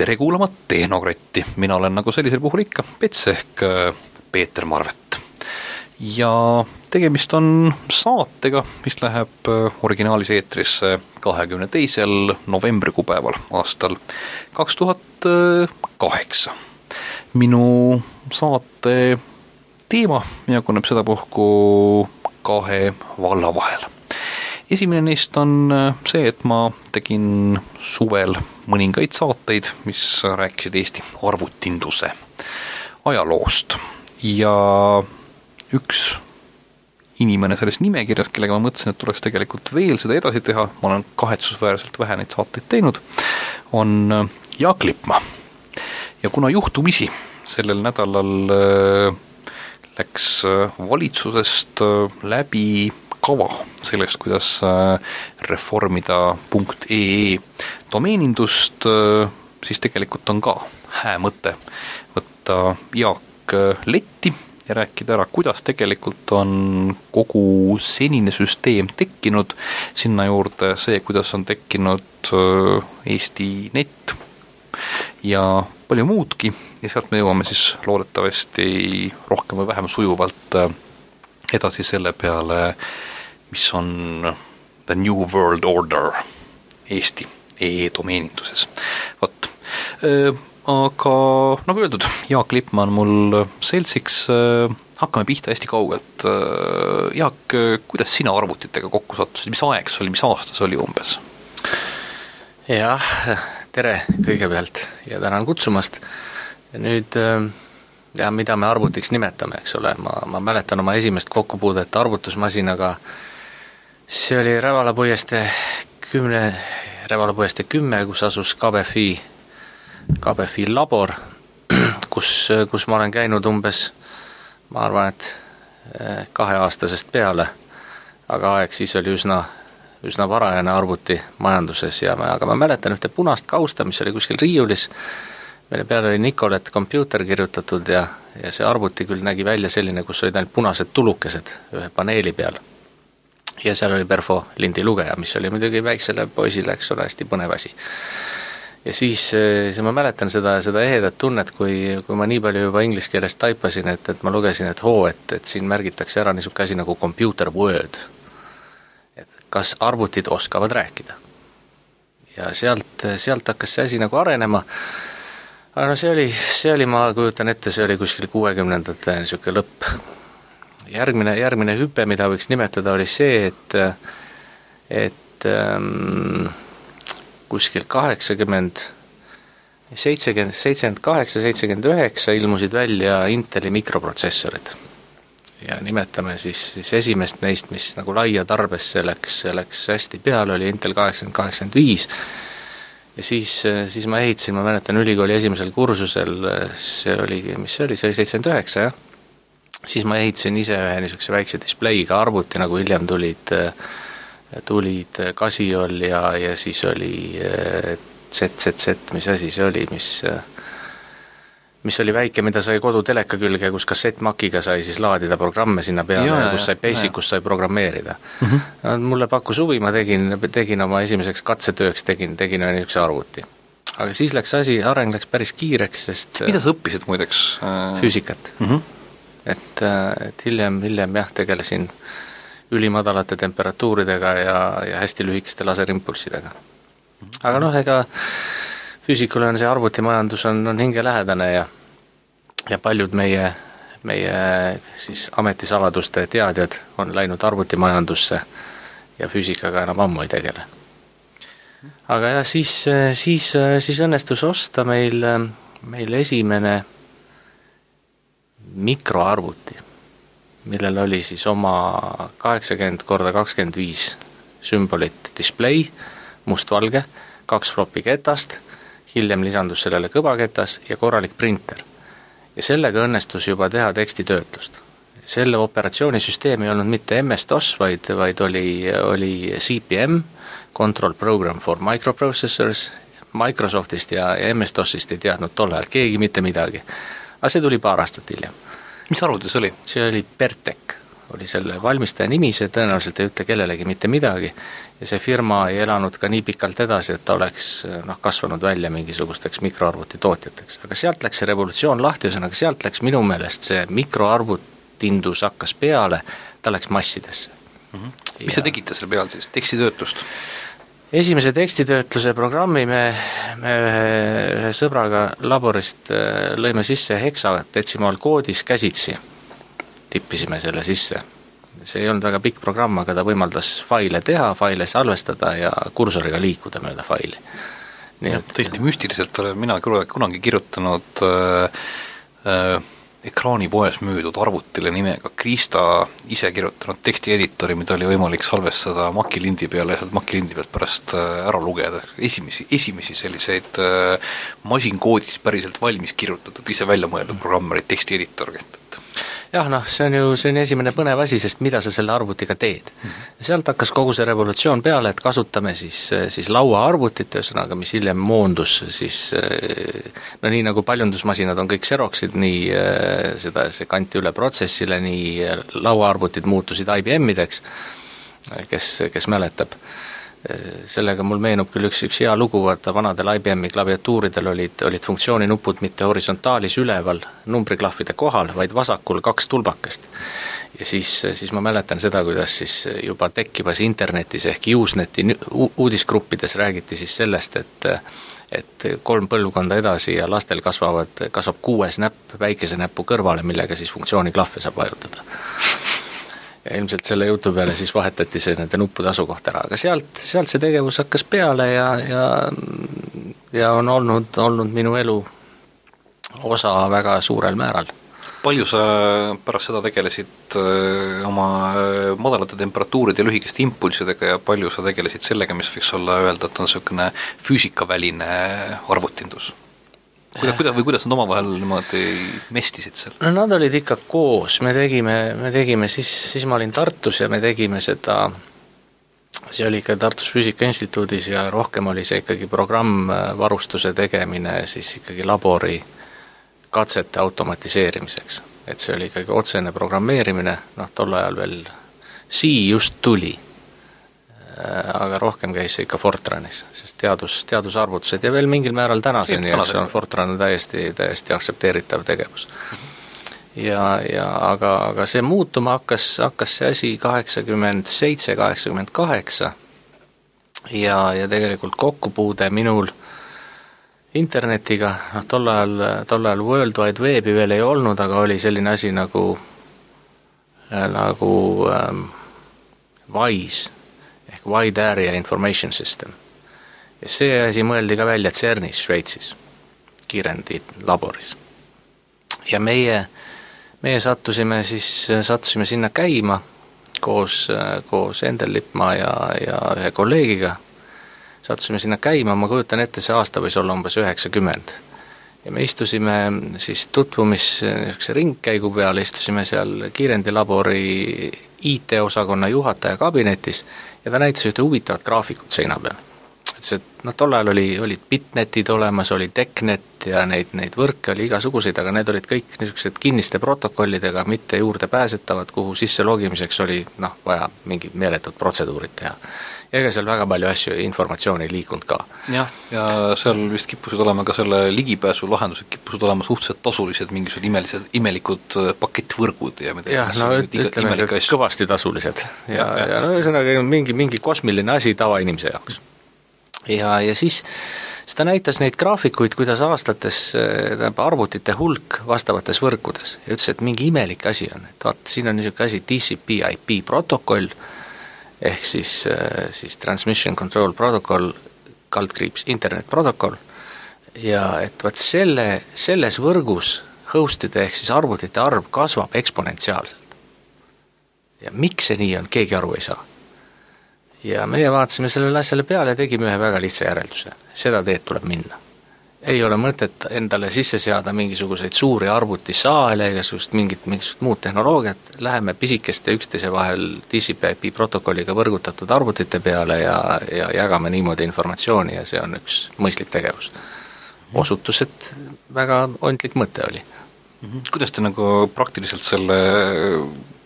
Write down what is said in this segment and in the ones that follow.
tere kuulama Tehnokratti, mina olen nagu sellisel puhul ikka Pets ehk äh, Peeter Marvet. ja tegemist on saatega, mis läheb äh, originaalis eetrisse kahekümne teisel novembri kuupäeval aastal kaks tuhat kaheksa. minu saate teema jaguneb sedapuhku kahe valla vahel esimene neist on äh, see, et ma tegin suvel mõningaid saateid, mis rääkisid Eesti arvutinduse ajaloost ja üks inimene selles nimekirjas, kellega ma mõtlesin, et tuleks tegelikult veel seda edasi teha, ma olen kahetsusväärselt vähe neid saateid teinud, on äh, Jaak Lippmaa. ja kuna juhtumisi sellel nädalal äh, läks valitsusest läbi kava sellest, kuidas äh, reformida .ee domeenindust, äh, siis tegelikult on ka hää mõte võtta Jaak äh, letti ja rääkida ära, kuidas tegelikult on kogu senine süsteem tekkinud, sinna juurde see, kuidas on tekkinud Eesti net ja palju muudki. Ja sealt me jõuame siis loodetavasti rohkem või vähem sujuvalt edasi selle peale, mis on The New World Order Eesti e-domeeninduses. vot, aga nagu öeldud, Jaak Lippmaa on mul seltsiks, hakkame pihta hästi kaugelt. Jaak, kuidas sina arvutitega kokku sattusid, mis aeg see oli, mis aasta see oli umbes? jah, tere kõigepealt ja tänan kutsumast. nüüd ja mida me arvutiks nimetame, eks ole, ma, ma mäletan oma esimest kokkupuudet arvutusmasinaga, see oli Rävala puiestee kümne, Rävala puiestee kümme, kus asus KBFi, KBFi labor, kus, kus ma olen käinud umbes, ma arvan, et eh, kaheaastasest peale, aga aeg siis oli üsna, üsna varajane arvutimajanduses ja ma, aga ma mäletan ühte punast kausta, mis oli kuskil riiulis, mille peale oli Nicolet Computer kirjutatud ja, ja see arvuti küll nägi välja selline, kus olid ainult punased tulukesed ühe paneeli peal. Ja seal oli Perfo lindilugeja, mis oli muidugi väiksele poisile, eks ole, hästi põnev asi. ja siis, siis ma mäletan seda, seda ehedat tunnet, kui, kui ma nii palju juba inglise keeles taipasin, et, et ma lugesin, et hoo, et, et siin märgitakse ära niisugune asi nagu computer word. et kas arvutid oskavad rääkida. ja sealt, sealt hakkas see asi nagu arenema aga no see oli, see oli, ma kujutan ette, see oli kuskil kuuekümnendate niisugune lõpp. Järgmine, järgmine hüpe, mida võiks nimetada, oli see, et et ähm, kuskil kaheksakümmend, seitsekümmend, seitsekümmend kaheksa, seitsekümmend üheksa ilmusid välja Inteli mikroprotsessorid. ja nimetame siis, siis esimest neist, mis nagu laia tarbesse läks, läks hästi peale, oli Intel kaheksakümmend, kaheksakümmend viis ja siis, siis ma ehitasin, ma mäletan ülikooli esimesel kursusel, see oli, mis see oli, see oli seitsekümmend üheksa, jah, siis ma ehitasin ise ühe niisuguse väikse displeiga arvuti, nagu hiljem tulid, tulid Casiol ja, ja siis oli ZZZ, mis asi see oli, mis mis oli väike, mida sai koduteleka külge, kus kassettmakiga sai siis laadida programme sinna peale ja, ja kus sai Basicus sai programmeerida mm. -hmm. No, mulle pakkus huvi, ma tegin, tegin oma esimeseks katsetööks, tegin, tegin ühe niisuguse arvuti. aga siis läks asi, areng läks päris kiireks, sest mida sa õppisid muideks? füüsikat mm. -hmm. Et, et hiljem, hiljem jah, tegelesin ülimadalate temperatuuridega ja, ja hästi lühikeste laserimpulssidega. Mhm. aga noh, ega füüsikule on see arvutimajandus on, on hingelähedane ja ja paljud meie, meie siis ametisaladuste teadjad on läinud arvutimajandusse ja füüsikaga enam ammu ei tegele. aga jah, siis, siis, siis õnnestus osta meil, meil esimene mikroarvuti, millel oli siis oma kaheksakümmend korda kakskümmend viis sümbolit display, mustvalge, kaks flopi ketast hiljem lisandus sellele kõvaketas ja korralik printer. ja sellega õnnestus juba teha tekstitöötlust. selle operatsioonisüsteem ei olnud mitte MS-DOS, vaid, vaid oli, oli CPM, Control Program for Microprocessors, Microsoftist ja, MS-DOSist ei teadnud tol ajal keegi mitte midagi. Aga see tuli paar aastat hiljem. mis arvuti see oli? see oli Pertec oli selle valmistaja nimi, see tõenäoliselt ei ütle kellelegi mitte midagi, ja see firma ei elanud ka nii pikalt edasi, et ta oleks noh, kasvanud välja mingisugusteks mikroarvutitootjateks, aga sealt läks see revolutsioon lahti, ühesõnaga sealt läks minu meelest see mikroarvutindus hakkas peale, ta läks massidesse mm. -hmm. mis ja... te tegite selle peal siis, tekstitöötlust? Esimese tekstitöötluse programmi me, me ühe sõbraga laborist äh, lõime sisse heksadetsimoal koodis käsitsi, tippisime selle sisse. see ei olnud väga pikk programm, aga ta võimaldas faile teha, faile salvestada ja kursoriga liikuda mööda faili. nii et tõesti müstiliselt olen mina kunagi kirjutanud äh, äh, ekraanipoes müüdud arvutile nimega Krista ise kirjutanud tekstieditori, mida oli võimalik salvestada Maci lindi peale ja sealt Maci lindi pealt pärast äh, ära lugeda, esimesi, esimesi selliseid äh, masinkoodis päriselt valmis kirjutatud, ise välja mõeldud programm oli tekstieditor, et jah, noh, see on ju, on esimene põnev asi, sest mida sa selle arvutiga teed mm. -hmm. sealt hakkas kogu see revolutsioon peale, et kasutame siis, siis lauaarvutit, ühesõnaga, mis hiljem moondus siis no nii, nagu paljundusmasinad on kõik Xeroxid, nii seda, see kanti üle protsessile, nii lauaarvutid muutusid IBM-ideks, kes, kes mäletab sellega mul meenub küll üks, üks hea lugu, vaata vanadel IBM-i klaviatuuridel olid, olid funktsiooniinupud mitte horisontaalis üleval numbriklahvide kohal, vaid vasakul kaks tulbakest. ja siis, siis ma mäletan seda, kuidas siis juba tekkivas internetis ehk Useneti uudisgruppides räägiti siis sellest, et et kolm põlvkonda edasi ja lastel kasvavad, kasvab kuues näpp väikesenäpu kõrvale, millega siis funktsiooniklahve saab vajutada ja ilmselt selle jutu peale siis vahetati see nende nuppude asukoht ära, aga sealt, sealt see tegevus hakkas peale ja, ja ja on olnud, olnud minu elu osa väga suurel määral. palju sa pärast seda tegelesid öö, oma madalate temperatuuride ja lühikeste impulssidega ja palju sa tegelesid sellega, mis võiks olla öelda, et on niisugune füüsikaväline arvutindus? Kuida-, kuida- või kuidas nad omavahel niimoodi mestisid seal? no nad olid ikka koos, me tegime, me tegime siis, siis ma olin Tartus ja me tegime seda, see oli ikka Tartus Füüsika Instituudis ja rohkem oli see ikkagi programmvarustuse tegemine siis ikkagi labori katsete automatiseerimiseks. et see oli ikkagi otsene programmeerimine, noh tol ajal veel C just tuli aga rohkem käis see ikka Fortranis, sest teadus, teadusarvutused ja veel mingil määral tänaseni, eks on Fortran täiesti, täiesti aktsepteeritav tegevus. ja, ja aga, aga see muutuma hakkas, hakkas see asi kaheksakümmend seitse, kaheksakümmend kaheksa. Ja, ja tegelikult kokkupuude minul internetiga, noh tol ajal, tol ajal World Wide Webi veel ei olnud, aga oli selline asi nagu, nagu ähm, Wise ehk Wide Area Information System. ja see asi mõeldi ka välja CERNis Šveitsis, kiirendi laboris. ja meie, meie sattusime siis, sattusime sinna käima koos, koos Endel Lippmaa ja, ja ühe kolleegiga, sattusime sinna käima, ma kujutan ette, see aasta võis olla umbes üheksakümmend ja me istusime siis tutvumis niisuguse ringkäigu peal, istusime seal kiirendilabori IT-osakonna juhataja kabinetis ja ta näitas ühte huvitavat graafikut seina peal. ütles, et noh, tol ajal oli, olid bitnetid olemas, oli TechNet ja neid, neid võrke oli igasuguseid, aga need olid kõik niisugused kinniste protokollidega, mitte juurdepääsetavad, kuhu sisse logimiseks oli noh, vaja mingid meeletud protseduurid teha ega seal väga palju asju, informatsiooni ei liikunud ka. jah, ja seal vist kippusid olema ka selle ligipääsulahendused kippusid olema suhteliselt tasulised, mingisugused imelised, imelikud äh, pakettvõrgud ja midagi jah, no ütleme, kõvasti tasulised. ja, ja, ja, ja no ühesõnaga mingi, mingi kosmiline asi tavainimese jaoks. ja, ja siis siis ta näitas neid graafikuid, kuidas aastates äh, tähendab, arvutite hulk vastavates võrkudes ja ütles, et mingi imelik asi on, et vaat, siin on niisugune asi, TCP IP protokoll, ehk siis, äh, siis Transmission Control Protocol, kaldkriips internet protokoll, ja et vot selle, selles võrgus host'ide ehk siis arvutite arv kasvab eksponentsiaalselt. ja miks see nii on, keegi aru ei saa. ja meie vaatasime sellele asjale peale ja tegime ühe väga lihtsa järelduse, seda teed tuleb minna ei ole mõtet endale sisse seada mingisuguseid suuri arvutisaale, igasugust mingit, mingisugust muud tehnoloogiat, läheme pisikeste üksteise vahel TCP/IP protokolliga võrgutatud arvutite peale ja, ja jagame niimoodi informatsiooni ja see on üks mõistlik tegevus. osutus, et väga ontlik mõte oli. kuidas te nagu praktiliselt selle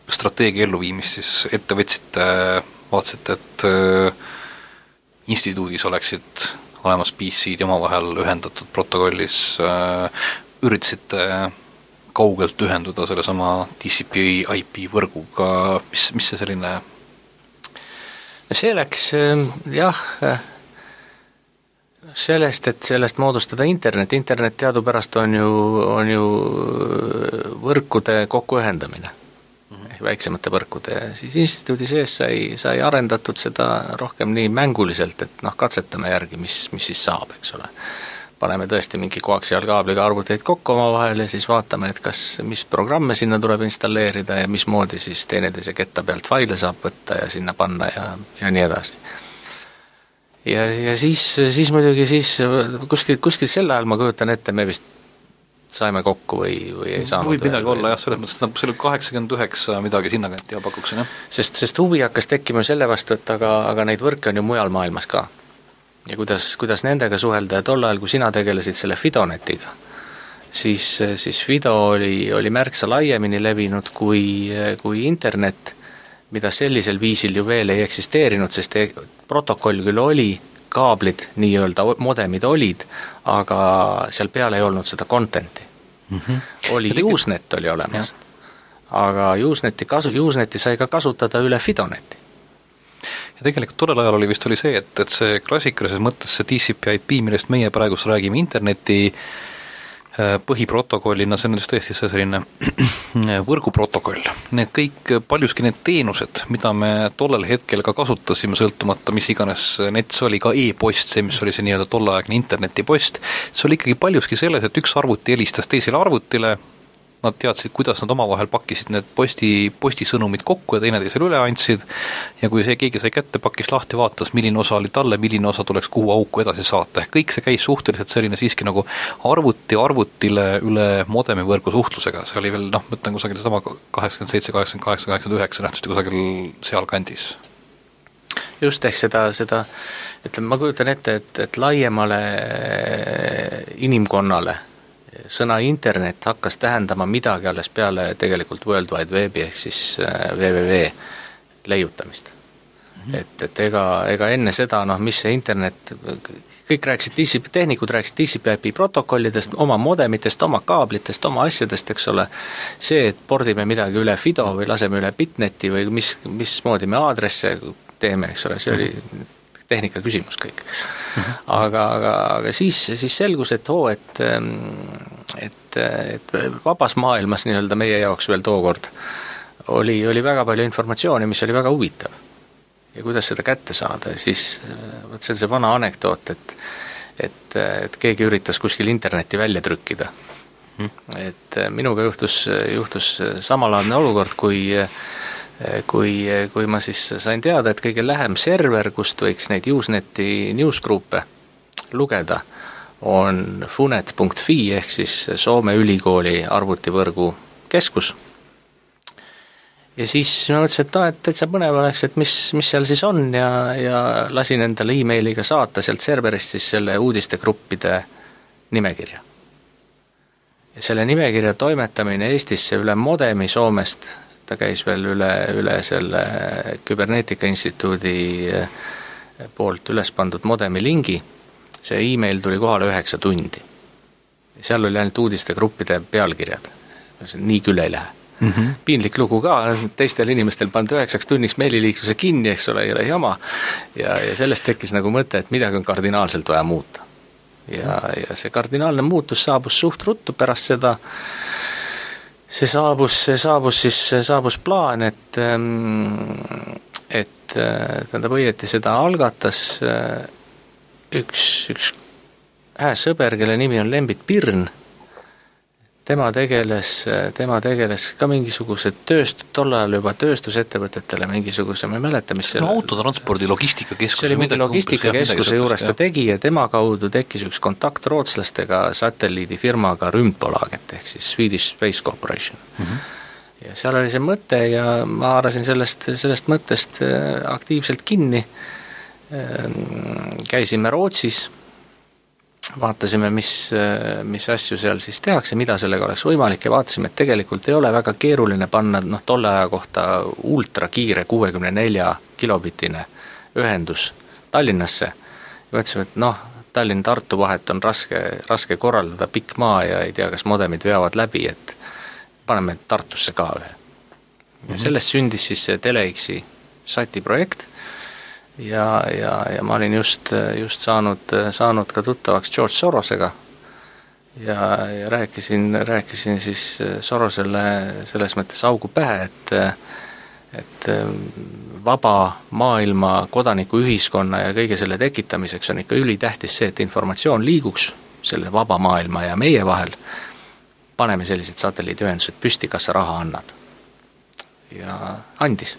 strateegia elluviimist siis ette võtsite, vaatasite, et äh, instituudis oleksid olemas PC-d ja omavahel ühendatud protokollis, äh, üritasite kaugelt ühenduda sellesama TCP IP võrguga, mis, mis see selline see läks jah, sellest, et sellest moodustada internet, internet teadupärast on ju, on ju võrkude kokkuühendamine väiksemate võrkude, siis instituudi sees sai, sai arendatud seda rohkem nii mänguliselt, et noh, katsetame järgi, mis, mis siis saab, eks ole. paneme tõesti mingi koaksiaalkaabliga arvuteid kokku omavahel ja siis vaatame, et kas, mis programme sinna tuleb installeerida ja mismoodi siis teineteise ketta pealt faile saab võtta ja sinna panna ja, ja nii edasi ja, ja siis, siis muidugi siis kuskil, kuskil sel ajal ma kujutan ette, me vist saime kokku või, või ei saanud. võib midagi olla jah, selles mõttes, et see oli kaheksakümmend üheksa midagi sinnakanti ja pakuksin jah. sest, sest huvi hakkas tekkima selle vastu, et aga, aga neid võrke on ju mujal maailmas ka. ja kuidas, kuidas nendega suhelda ja tol ajal, kui sina tegelesid selle Fidonetiga, siis, siis Fido oli, oli märksa laiemini levinud kui, kui internet mida sellisel viisil ju veel ei eksisteerinud, sest e-, protokoll küll oli, kaablid, nii-öelda modemid olid, aga seal peal ei olnud seda content'i mm. -hmm. oli Usenet oli olemas, aga Useneti kasu, Useneti sai ka kasutada üle Fidoneti ja tegelikult tollel ajal oli vist oli see, et, et see klassikalises mõttes see TCP IP, millest meie praegu räägime, interneti Äh, põhiprotokollina, see on just tõesti see selline võrguprotokoll. Need kõik, paljuski need teenused, mida me tollel hetkel ka kasutasime, sõltumata mis iganes net see oli, ka e-post, see, mis oli see nii-öelda tolleaegne internetipost, see oli ikkagi paljuski selles, et üks arvuti helistas teisele arvutile, nad teadsid, kuidas nad omavahel pakkisid need posti, postisõnumid kokku ja teineteisele üle andsid. Ja kui see keegi sai kätte, pakkis lahti, vaatas, milline osa oli talle, milline osa tuleks kuhu auku edasi saata, ehk kõik see käis suhteliselt selline siiski nagu arvuti arvutile üle modemivõrgu suhtlusega, see oli veel noh, ma ütlen kusagil sama kaheksakümmend seitse, kaheksakümmend kaheksa, kaheksakümmend üheksa nähtavasti kusagil sealkandis. Just, ehk seda, seda ütleme, ma kujutan ette, et, et laiemale inimkonnale sõna internet hakkas tähendama midagi alles peale tegelikult World Wide Webi ehk siis www äh, leiutamist mm. -hmm. et, et ega, ega enne seda noh, mis see internet, kõik rääkisid TCP, tehnikud rääkisid TCP/IP protokollidest, oma modemitest, oma kaablitest, oma asjadest, eks ole, see, et pordime midagi üle FIDO või laseme üle bitneti või mis, mismoodi me aadresse teeme, eks ole, see oli tehnika küsimus kõik. aga, aga, aga siis, siis selgus, et oo, et ähm, et, et vabas maailmas nii-öelda meie jaoks veel tookord oli, oli väga palju informatsiooni, mis oli väga huvitav. ja kuidas seda kätte saada ja siis vot see on see vana anekdoot, et et, et keegi üritas kuskil internetti välja trükkida. et minuga juhtus, juhtus samalaadne olukord, kui kui, kui ma siis sain teada, et kõige lähem server, kust võiks neid Useneti newsgroup'e lugeda, on funet.fi ehk siis Soome ülikooli arvutivõrgu keskus. ja siis ma mõtlesin, et noh, et täitsa põnev oleks, et mis, mis seal siis on ja, ja lasin endale emailiga saata sealt serverist siis selle uudistegruppide nimekirja. ja selle nimekirja toimetamine Eestisse üle modemi Soomest ta käis veel üle, üle selle Küberneetika Instituudi eh, poolt üles pandud modemi lingi, see email tuli kohale üheksa tundi. seal oli ainult uudistegruppide pealkirjad, nii küll ei lähe mm. -hmm. piinlik lugu ka, teistel inimestel pandi üheksaks tunniks meililiikluse kinni, eks ole, ei ole jama, ja, ja sellest tekkis nagu mõte, et midagi on kardinaalselt vaja muuta. ja, ja see kardinaalne muutus saabus suht ruttu pärast seda, see saabus, see saabus siis, saabus plaan, et ähm, et äh, tähendab, õieti seda algatas äh, üks, üks hää sõber, kelle nimi on Lembit Pirn tema tegeles, tema tegeles ka mingisuguse tööst-, tol ajal juba tööstusettevõtetele mingisuguse, ma ei mäleta, mis selle no autotranspordi logistikakeskus see oli mingi logistikakeskuse juures ta tegi ja tema kaudu tekkis üks kontakt rootslastega satelliidifirmaga Rymdbolaget ehk siis Swedish Space Corporation. Mm. -hmm ja seal oli see mõte ja ma haarasin sellest, sellest mõttest äh, aktiivselt kinni, ähm, käisime Rootsis vaatasime, mis, mis asju seal siis tehakse, mida sellega oleks võimalik ja vaatasime, et tegelikult ei ole väga keeruline panna noh, tolle aja kohta ultrakiire kuuekümne nelja kilobitine ühendus Tallinnasse. ja mõtlesime, et noh, Tallinn-Tartu vahet on raske, raske korraldada, pikk maa ja ei tea, kas modemid veavad läbi, et paneme Tartusse ka ühe. ja mhm. sellest sündis siis see Tele-X-i sati projekt ja, ja, ja ma olin just, just saanud, saanud ka tuttavaks George Sorosega. Ja, ja rääkisin, rääkisin siis Sorosele selles mõttes augu pähe, et et vaba maailma kodanikuühiskonna ja kõige selle tekitamiseks on ikka ülitähtis see, et informatsioon liiguks selle vaba maailma ja meie vahel, paneme sellised satelliidiühendused püsti, kas sa raha annad? ja andis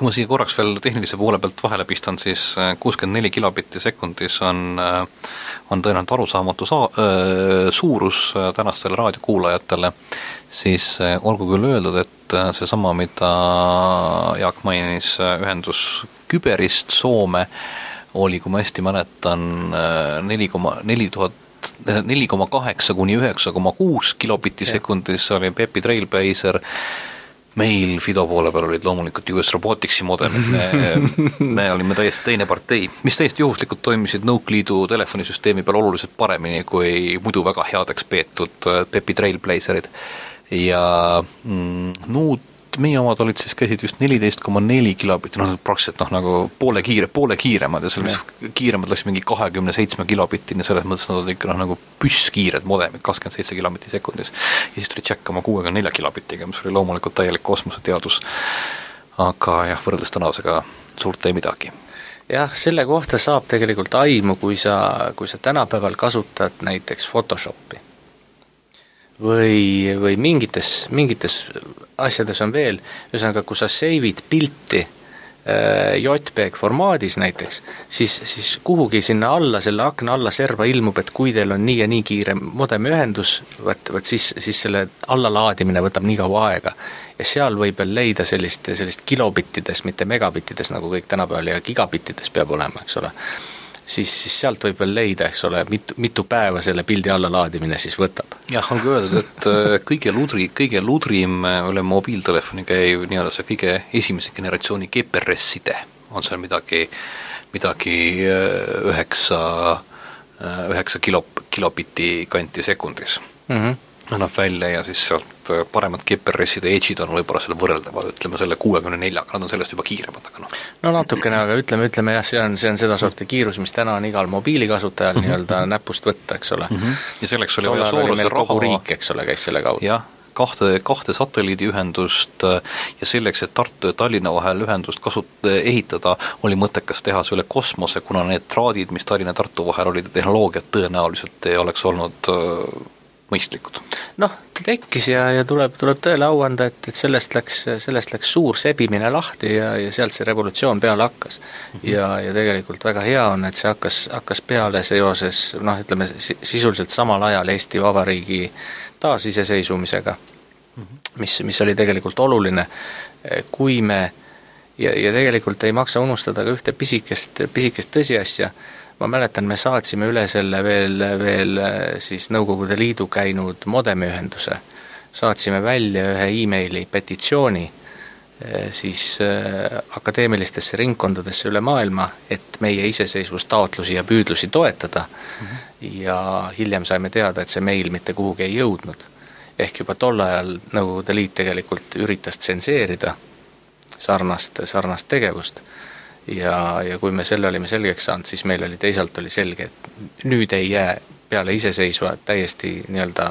kui ma siia korraks veel tehnilise poole pealt vahele pistan, siis äh, kuuskümmend neli kilobitti sekundis on, äh, on tõenäoliselt arusaamatu saa-, äh, suurus tänastele raadiokuulajatele, siis olgu küll öeldud, et seesama, mida Jaak mainis, ühendus Küberist Soome, oli, kui ma hästi mäletan, neli koma, neli tuhat neli koma kaheksa kuni üheksa koma kuus kilobitti sekundis oli Pepi Trailblazer meil Fido poole peal olid loomulikult US Roboticsi modemid, me, me olime täiesti teine partei, mis täiesti juhuslikult toimisid Nõukliidu telefonisüsteemi peal oluliselt paremini kui muidu väga headeks peetud Pepi Trailblazerid. ja mm, Nuut meie omad olid siis, käisid vist neliteist koma neli kilobitti, noh praktiliselt noh, nagu poole kiire, poole kiiremad ja seal vist kiiremad läksid mingi kahekümne seitsme kilobittini, selles mõttes nad olid ikka noh, nagu püsskiired modemid, kakskümmend seitse kilomeetrit sekundis. ja siis tuli Jack oma kuuekümne nelja kilobitiga, mis oli loomulikult täielik kosmoseteadus. aga jah, võrreldes tänasega suurt ei midagi jah, selle kohta saab tegelikult aimu, kui sa, kui sa tänapäeval kasutad näiteks Photoshopi või, või mingites, mingites asjades on veel, ühesõnaga, kui sa save'id pilti äh, JPEG formaadis näiteks, siis, siis kuhugi sinna alla, selle akna alla serva ilmub, et kui teil on nii ja nii kiire modemiühendus, vot, vot siis, siis selle allalaadimine võtab nii kaua aega. ja seal võib veel leida sellist, sellist kilobittides, mitte megabittides, nagu kõik tänapäeval ja gigabittides peab olema, eks ole siis, siis sealt võib veel leida, eks ole, mitu, mitu päeva selle pildi allalaadimine siis võtab. jah, on ka öeldud, et äh, kõige ludri, kõige ludrim äh, üle mobiiltelefoni käiv nii-öelda see kõige esimese generatsiooni GPRS-side on seal midagi, midagi äh, üheksa, üheksa kilo, kilobitti kanti sekundis mm. -hmm annab välja ja siis sealt äh, paremad GPRS-ide edge'id on võib-olla selle võrreldavad, ütleme selle kuuekümne neljaga, nad on sellest juba kiiremad, aga noh. no natukene, aga ütleme, ütleme jah, see on, see on sedasorti kiirus, mis täna on igal mobiilikasutajal mm -hmm. nii-öelda näpust võtta, eks ole mm. -hmm. ja selleks oli vaja Soorose raha kogu riik, eks ole, käis selle kaudu. jah, kahte, kahte satelliidiühendust äh, ja selleks, et Tartu ja Tallinna vahel ühendust kasut-, ehitada, oli mõttekas teha see üle kosmose, kuna need traadid, mis Tallinna ja Tartu vahel olid, tehnoloogiad tõenäoliselt ei oleks olnud äh, mõistlikud? Noh, ta tekkis ja, ja tuleb, tuleb tõele au anda, et, et sellest läks, sellest läks suur sebimine lahti ja, ja sealt see revolutsioon peale hakkas mm. -hmm. ja, ja tegelikult väga hea on, et see hakkas, hakkas peale seoses noh, ütleme sisuliselt samal ajal Eesti Vabariigi taasiseseisvumisega mm, -hmm. mis, mis oli tegelikult oluline, kui me ja, ja tegelikult ei maksa unustada ka ühte pisikest, pisikest tõsiasja, ma mäletan, me saatsime üle selle veel, veel äh, siis Nõukogude Liidu käinud modemiühenduse, saatsime välja ühe emaili petitsiooni äh, siis äh, akadeemilistesse ringkondadesse üle maailma, et meie iseseisvustaotlusi ja püüdlusi toetada mm, -hmm. ja hiljem saime teada, et see meil mitte kuhugi ei jõudnud. ehk juba tol ajal Nõukogude Liit tegelikult üritas tsenseerida sarnast, sarnast tegevust ja, ja kui me selle olime selgeks saanud, siis meil oli teisalt oli selge, et nüüd ei jää peale iseseisva täiesti nii-öelda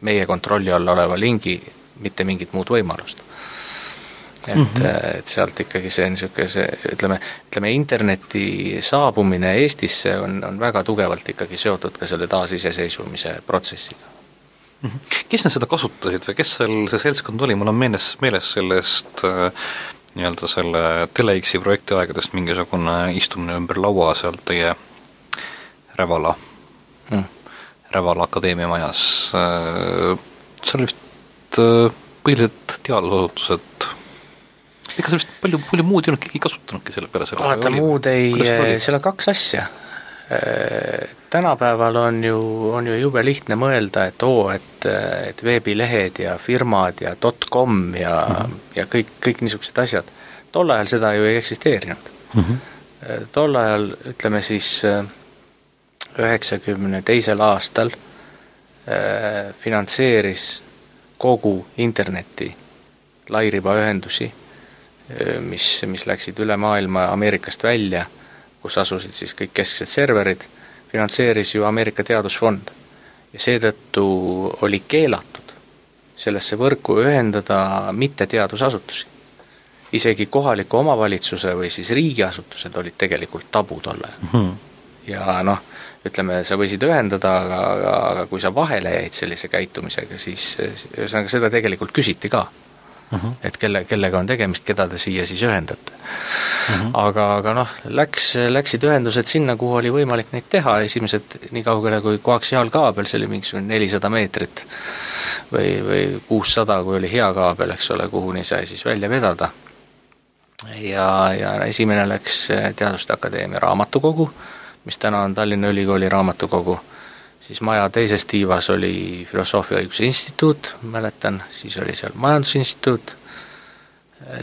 meie kontrolli all oleva lingi mitte mingit muud võimalust. et mm, -hmm. et sealt ikkagi see niisugune see ütleme, ütleme interneti saabumine Eestisse on, on väga tugevalt ikkagi seotud ka selle taasiseseisvumise protsessiga mm. -hmm. kes nad seda kasutasid või kes seal see seltskond oli, mul on meeles, meeles sellest äh, nii-öelda selle Tele-X-i projekti aegadest mingisugune istumine ümber laua seal teie Rävala mm., Rävala Akadeemia majas, äh, seal oli vist äh, põhiliselt teadusasutused, ega seal vist palju, palju muud ei olnud, keegi ei kasutanudki selle peale selle vaata, muud ei, seal on kaks asja. Tänapäeval on ju, on ju jube lihtne mõelda, et oo, et, et veebilehed ja firmad ja dot-com ja mm, -hmm. ja kõik, kõik niisugused asjad, tol ajal seda ju ei eksisteerinud mm. -hmm. tol ajal, ütleme siis üheksakümne teisel aastal äh, finantseeris kogu interneti lairibaühendusi äh,, mis, mis läksid üle maailma Ameerikast välja, kus asusid siis kõik kesksed serverid finantseeris ju Ameerika Teadusfond ja seetõttu oli keelatud sellesse võrku ühendada mitteteadusasutusi. isegi kohaliku omavalitsuse või siis riigiasutused olid tegelikult tabu tol ajal mm. -hmm. ja noh, ütleme, sa võisid ühendada, aga, aga, aga kui sa vahele jäid sellise käitumisega, siis ühesõnaga seda tegelikult küsiti ka uh. -huh. et kelle, kellega on tegemist, keda te siia siis ühendate uh. -huh. aga, aga noh, läks, läksid ühendused sinna, kuhu oli võimalik neid teha, esimesed nii kaugele kui koaksiaalkaabel, see oli mingisugune nelisada meetrit või, või kuussada, kui oli hea kaabel, eks ole, kuhuni sai siis välja vedada. ja, ja esimene läks Teaduste Akadeemia raamatukogu, mis täna on Tallinna Ülikooli raamatukogu siis maja teises tiivas oli Filosoofia Õiguse Instituut, mäletan, siis oli seal Majandusinstituut,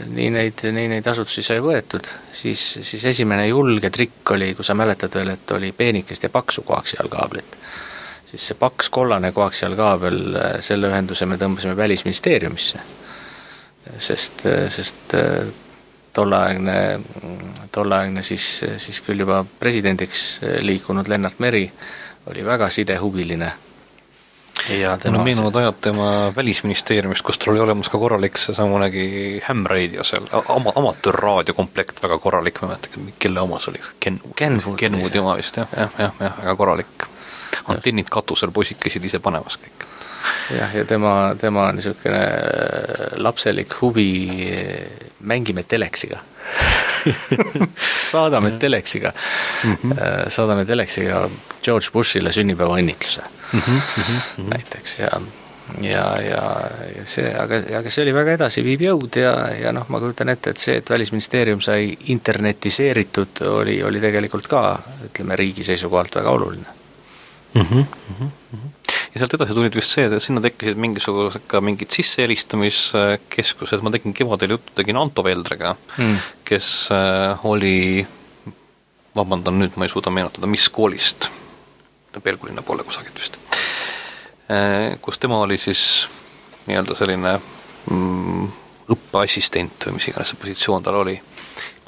nii neid, nii neid asutusi sai võetud, siis, siis esimene julge trikk oli, kui sa mäletad veel, et oli peenikest ja paksu koaksiaalkaablit. siis see paks kollane koaksiaalkaabel, selle ühenduse me tõmbasime Välisministeeriumisse. sest, sest tolleaegne, tolleaegne siis, siis küll juba presidendiks liikunud Lennart Meri oli väga sidehuviline. ja tema no, meenuvad ajad tema Välisministeeriumist, kus tal oli olemas ka korralik seesamunegi Ham-radio seal, ama-, amatöörraadiokomplekt, väga korralik, ma ei mäleta, kelle oma see oli, Kenwood, Kenwoodi oma vist jah, jah, jah, jah, väga korralik. antennid katusel, poisid käisid ise panemas kõik. Jah, ja tema, tema niisugune lapselik huvi, mängime teleksiga saadame teleksiga mm, -hmm. saadame teleksiga George Bushile sünnipäevaõnnitluse mm -hmm. Mm -hmm. näiteks ja ja, ja, ja see, aga, aga see oli väga edasiviiv jõud ja, ja noh, ma kujutan ette, et see, et Välisministeerium sai internetiseeritud, oli, oli tegelikult ka ütleme, riigi seisukohalt väga oluline mm. -hmm. Ja sealt edasi tulid vist see, et sinna tekkisid mingisugused ka mingid sissehelistamiskeskused, ma tegin kevadel juttu, tegin Anto Veldrega mm., kes äh, oli, vabandan nüüd, ma ei suuda meenutada, mis koolist, Pelgulinna poole kusagilt vist, äh, kus tema oli siis nii-öelda selline mm, õppeassistent või mis iganes see positsioon tal oli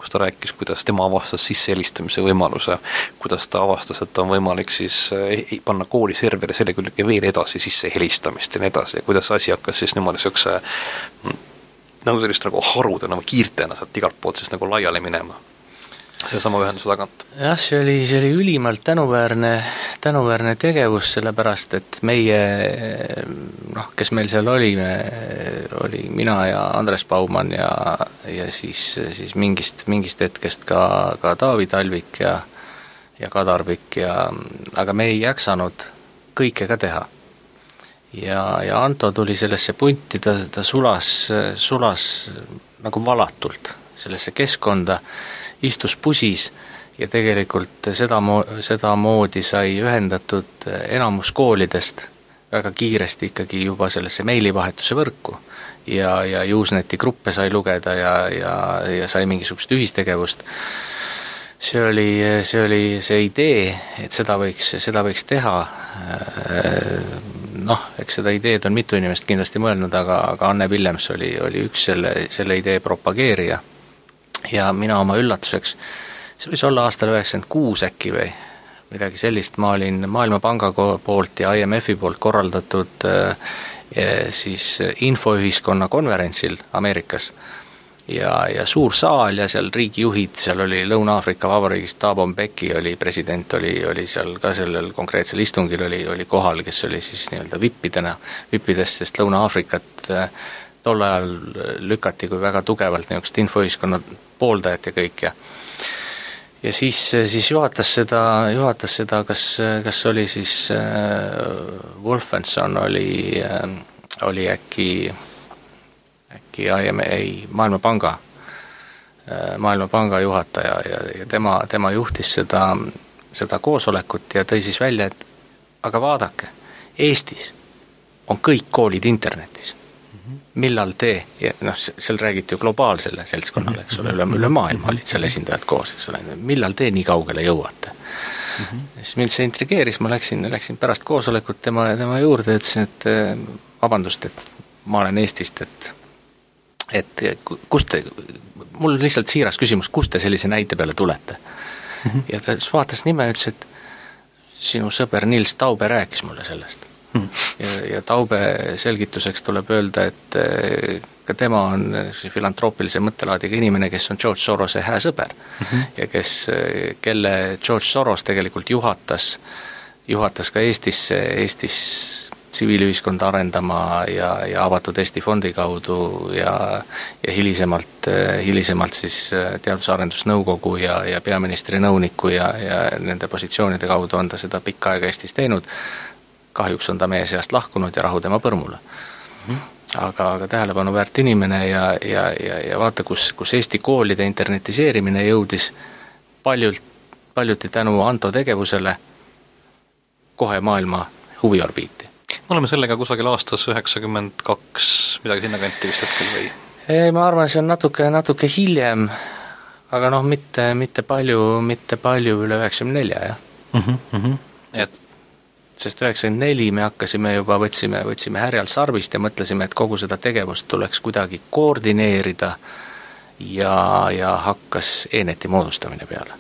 kus ta rääkis, kuidas tema avastas sissehelistamise võimaluse, kuidas ta avastas, et on võimalik siis eh, panna kooli serveri selle külge veel edasi sissehelistamist ja nii edasi ja kuidas see asi hakkas siis niimoodi niisuguse mm, nagu sellist nagu harude nagu kiirtena sealt igalt poolt siis nagu laiali minema sellesama ühenduse tagant. jah, see oli, see oli ülimalt tänuväärne, tänuväärne tegevus, sellepärast et meie noh, kes meil seal olime, oli mina ja Andres Baumann ja, ja siis, siis mingist, mingist hetkest ka, ka Taavi Talvik ja ja Kadar Pikk ja aga me ei jaksanud kõike ka teha. ja, ja Anto tuli sellesse punti, ta, ta sulas, sulas nagu valatult sellesse keskkonda istus pusis ja tegelikult sedamo-, sedamoodi sai ühendatud enamus koolidest väga kiiresti ikkagi juba sellesse meilivahetuse võrku. Ja, ja Useneti gruppe sai lugeda ja, ja, ja sai mingisugust ühistegevust. see oli, see oli see idee, et seda võiks, seda võiks teha, noh, eks seda ideed on mitu inimest kindlasti mõelnud, aga, aga Anne Villems oli, oli üks selle, selle idee propageerija. Ja mina oma üllatuseks, see võis olla aastal üheksakümmend kuus äkki või midagi sellist, ma olin Maailmapanga poolt ja IMF-i poolt korraldatud äh, siis infoühiskonna konverentsil Ameerikas. Ja, ja suur saal ja seal riigijuhid, seal oli Lõuna-Aafrika Vabariigist Thabo Mbeki oli president, oli, oli seal ka sellel konkreetsel istungil oli, oli kohal, kes oli siis nii-öelda vippidena, vippidest, sest Lõuna-Aafrikat äh, tol ajal lükati kui väga tugevalt niisugust infoühiskonna pooldajat ja kõik ja ja siis, siis juhatas seda, juhatas seda, kas, kas oli siis äh, Wolfenson oli äh,, oli äkki, äkki IM-, ei, Maailmapanga äh,, Maailmapanga juhataja ja, ja tema, tema juhtis seda, seda koosolekut ja tõi siis välja, et aga vaadake, Eestis on kõik koolid internetis millal te, noh, seal räägiti ju globaalsele seltskonnale, eks ole, üle, üle maailma olid seal esindajad koos, eks ole, millal te nii kaugele jõuate mm. -hmm. siis mind see intrigeeris, ma läksin, läksin pärast koosolekut tema, tema juurde ütlesin, et eh, vabandust, et ma olen Eestist, et et kust te, mul lihtsalt siiras küsimus, kust te sellise näite peale tulete mm? -hmm. ja ta siis vaatas nime ja ütles, et sinu sõber Nils Taube rääkis mulle sellest. Ja, ja Taube selgituseks tuleb öelda, et eh, ka tema on filantroopilise mõttelaadiga inimene, kes on George Sorose hää sõber mm. -hmm. ja kes, eh, kelle George Soros tegelikult juhatas, juhatas ka Eestisse, Eestis tsiviilühiskonda arendama ja, ja avatud Eesti fondi kaudu ja ja hilisemalt, eh, hilisemalt siis Teadus-Arendusnõukogu ja, ja peaministri nõuniku ja, ja nende positsioonide kaudu on ta seda pikka aega Eestis teinud, kahjuks on ta meie seast lahkunud ja rahu tema põrmule mm. -hmm. aga, aga tähelepanuväärt inimene ja, ja, ja, ja vaata, kus, kus Eesti koolide internetiseerimine jõudis paljult, paljuti tänu Anto tegevusele kohe maailma huviorbiiti. me oleme sellega kusagil aastas üheksakümmend kaks, midagi sinnakanti vist hetkel või? ei, ma arvan, see on natuke, natuke hiljem, aga noh, mitte, mitte palju, mitte palju üle üheksakümne nelja, jah mm. -hmm. et sest üheksakümmend neli me hakkasime juba, võtsime, võtsime härjal sarvist ja mõtlesime, et kogu seda tegevust tuleks kuidagi koordineerida ja, ja hakkas ENET-i moodustamine peale.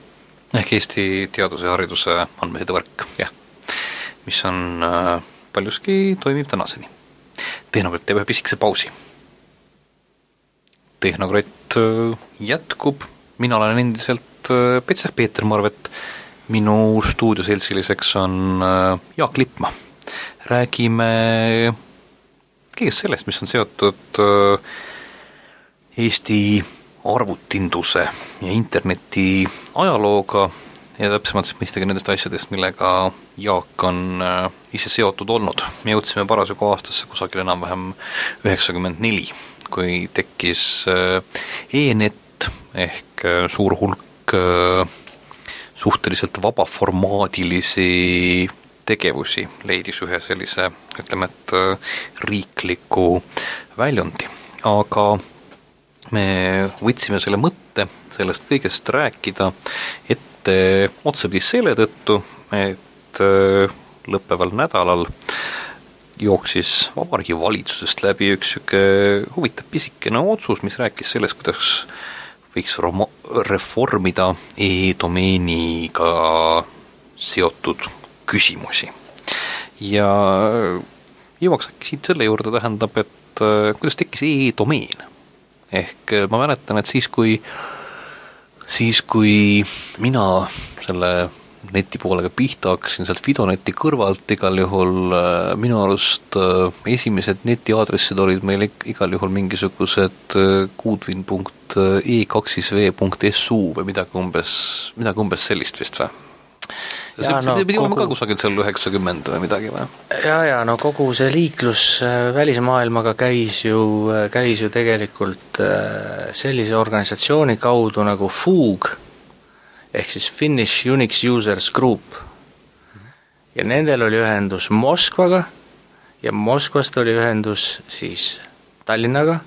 ehk Eesti Teaduse ja Hariduse Andmesidevõrk. jah. mis on äh, paljuski toimib tänaseni. tehnokratt teeb ühe pisikese pausi. tehnokratt äh, jätkub, mina olen endiselt äh, Peeter Marvet minu stuudioseltsiliseks on äh, Jaak Lippmaa. räägime kõigest sellest, mis on seotud äh, Eesti arvutinduse ja interneti ajalooga ja täpsemalt siis mõistagi nendest asjadest, millega Jaak on äh, ise seotud olnud. me jõudsime parasjagu aastasse kusagil enam-vähem üheksakümmend neli, kui tekkis e-net ehk suur hulk suhteliselt vabaformaadilisi tegevusi leidis ühe sellise, ütleme, et äh, riikliku väljundi, aga me võtsime selle mõtte sellest kõigest rääkida ette otsapidi selle tõttu, et äh, lõppeval nädalal jooksis Vabariigi Valitsusest läbi üks niisugune huvitav pisikene otsus, mis rääkis sellest, kuidas võiks romo-, reformida e-domeeniga seotud küsimusi. ja jõuaks äkki siit selle juurde, tähendab, et äh, kuidas tekkis e-domeen? ehk äh, ma mäletan, et siis, kui, siis kui mina selle neti poolega pihta hakkasin sealt Fidoneti kõrvalt, igal juhul äh, minu arust äh, esimesed netiaadressid olid meil igal juhul mingisugused kuudvin.e2v.su e või midagi umbes, midagi umbes sellist vist või? see ja, no, pidi kogu... olema ka kusagil seal üheksakümmend või midagi või? ja, ja no kogu see liiklus äh, välismaailmaga käis ju, käis ju tegelikult sellise organisatsiooni kaudu nagu Fug ehk siis Finnish Unix Users Group. ja nendel oli ühendus Moskvaga ja Moskvast oli ühendus siis Tallinnaga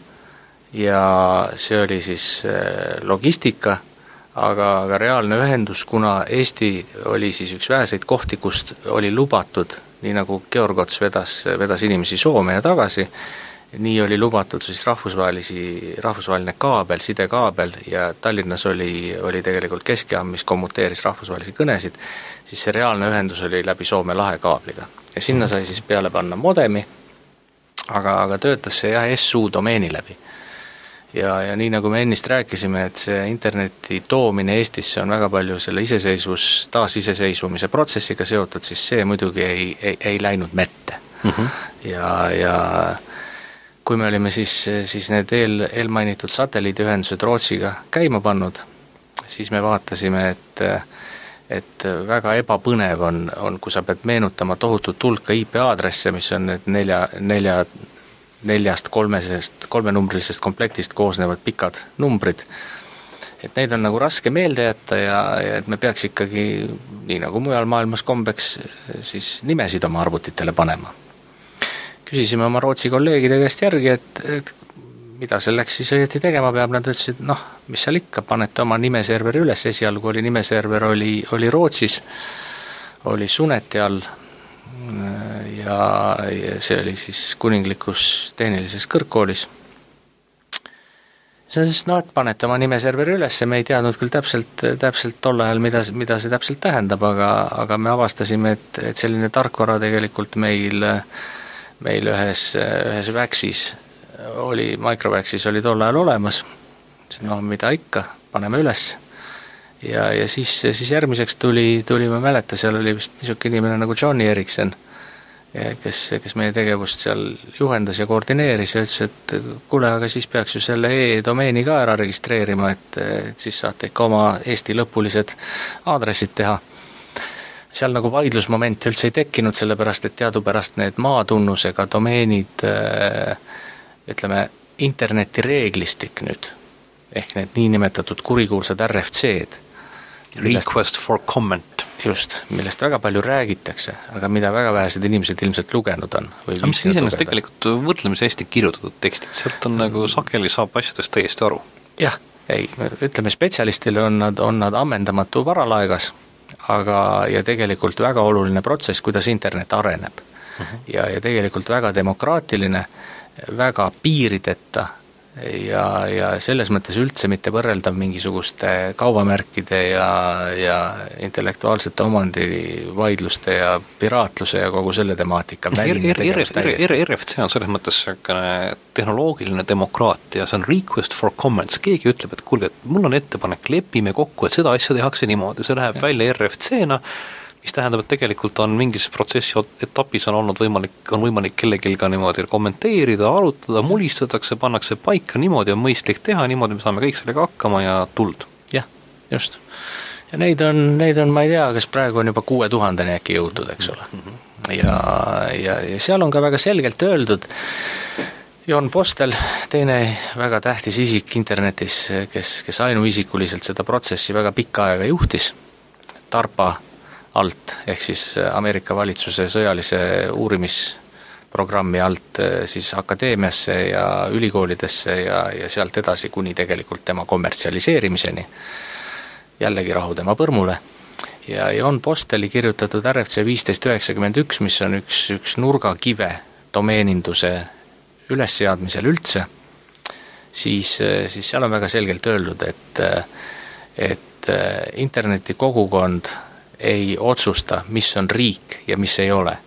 ja see oli siis äh, logistika, aga, aga reaalne ühendus, kuna Eesti oli siis üks väheseid kohti, kust oli lubatud, nii nagu Georg Ots vedas, vedas inimesi Soome ja tagasi, nii oli lubatud siis rahvusvahelisi, rahvusvaheline kaabel, sidekaabel ja Tallinnas oli, oli tegelikult keskjaam, mis kommuteeris rahvusvahelisi kõnesid, siis see reaalne ühendus oli läbi Soome lahe kaabliga. ja sinna sai siis peale panna modemi, aga, aga töötas see jah, SU domeeni läbi. ja, ja nii, nagu me ennist rääkisime, et see interneti toomine Eestisse on väga palju selle iseseisvus, taasiseseisvumise protsessiga seotud, siis see muidugi ei, ei, ei läinud mette mm. -hmm. ja, ja kui me olime siis, siis need eel, eelmainitud satelliidiühendused Rootsiga käima pannud, siis me vaatasime, et et väga ebapõnev on, on, kui sa pead meenutama tohutut hulka IP aadresse, mis on need nelja, nelja, neljast kolmesest, kolmenumbrilisest komplektist koosnevad pikad numbrid, et neid on nagu raske meelde jätta ja, ja et me peaks ikkagi, nii nagu mujal maailmas kombeks, siis nimesid oma arvutitele panema. Küsisime oma Rootsi kolleegide käest järgi, et, et mida selleks siis õieti tegema peab, nad ütlesid, noh, mis seal ikka, panete oma nimeserveri üles, esialgu oli nimeserver, oli, oli Rootsis, oli Suneti all. Ja, ja see oli siis Kuninglikus Tehnilises Kõrgkoolis. See on siis noh, et panete oma nimeserveri üles, me ei teadnud küll täpselt, täpselt tol ajal, mida, mida see täpselt tähendab, aga, aga me avastasime, et, et selline tarkvara tegelikult meil, meil ühes, ühes Waxis oli, Microvaxis oli tol ajal olemas, no mida ikka, paneme üles. ja, ja siis, siis järgmiseks tuli, tuli, ma ei mäleta, seal oli vist niisugune inimene nagu Johnny Erikson kes, kes meie tegevust seal juhendas ja koordineeris ja ütles, et kuule, aga siis peaks ju selle e-domeeni ka ära registreerima, et, et siis saate ikka oma Eesti lõpulised aadressid teha. Seal nagu vaidlusmomente üldse ei tekkinud, sellepärast et teadupärast need maatunnusega domeenid ütleme, internetireeglistik nüüd, ehk need niinimetatud kurikuulsad RFC-d, Request for comment just, millest väga palju räägitakse, aga mida väga vähesed inimesed ilmselt lugenud on. aga mis iseenesest tegelikult võrdlemisi hästi kirjutatud tekstid, sealt on nagu sageli saab asjadest täiesti aru. jah, ei, ütleme spetsialistile on nad, on nad ammendamatu varalaegas, aga, ja tegelikult väga oluline protsess, kuidas internet areneb. Mhm. ja, ja tegelikult väga demokraatiline, väga piirideta ja, ja selles mõttes üldse mitte võrreldav mingisuguste kaubamärkide ja, ja intellektuaalsete omandivaidluste ja piraatluse ja kogu selle temaatika RFC on selles mõttes niisugune tehnoloogiline demokraatia, see on request for comments, keegi ütleb, et kuulge, et mul on ettepanek, lepime kokku, et seda asja tehakse niimoodi, see läheb ja. välja RFC-na, mis tähendab, et tegelikult on mingis protsessi etapis on olnud võimalik, on võimalik kellelgi ka niimoodi kommenteerida, arutada, mulistatakse, pannakse paika, niimoodi on mõistlik teha, niimoodi me saame kõik sellega hakkama ja tuld. jah, just. ja neid on, neid on, ma ei tea, kas praegu on juba kuue tuhandeni äkki jõutud, eks ole. -hmm. ja, ja, ja seal on ka väga selgelt öeldud, Jon Postel, teine väga tähtis isik internetis, kes, kes ainuisikuliselt seda protsessi väga pikka aega juhtis, Tarpa alt, ehk siis äh, Ameerika valitsuse sõjalise uurimisprogrammi alt äh, siis akadeemiasse ja ülikoolidesse ja, ja sealt edasi kuni tegelikult tema kommertsialiseerimiseni. jällegi rahu tema põrmule. ja Jon Posteli kirjutatud RFC viisteist üheksakümmend üks, mis on üks, üks nurgakive domeeninduse ülesseadmisel üldse, siis, äh, siis seal on väga selgelt öeldud, et et internetikogukond ei otsusta, mis on riik ja mis ei ole.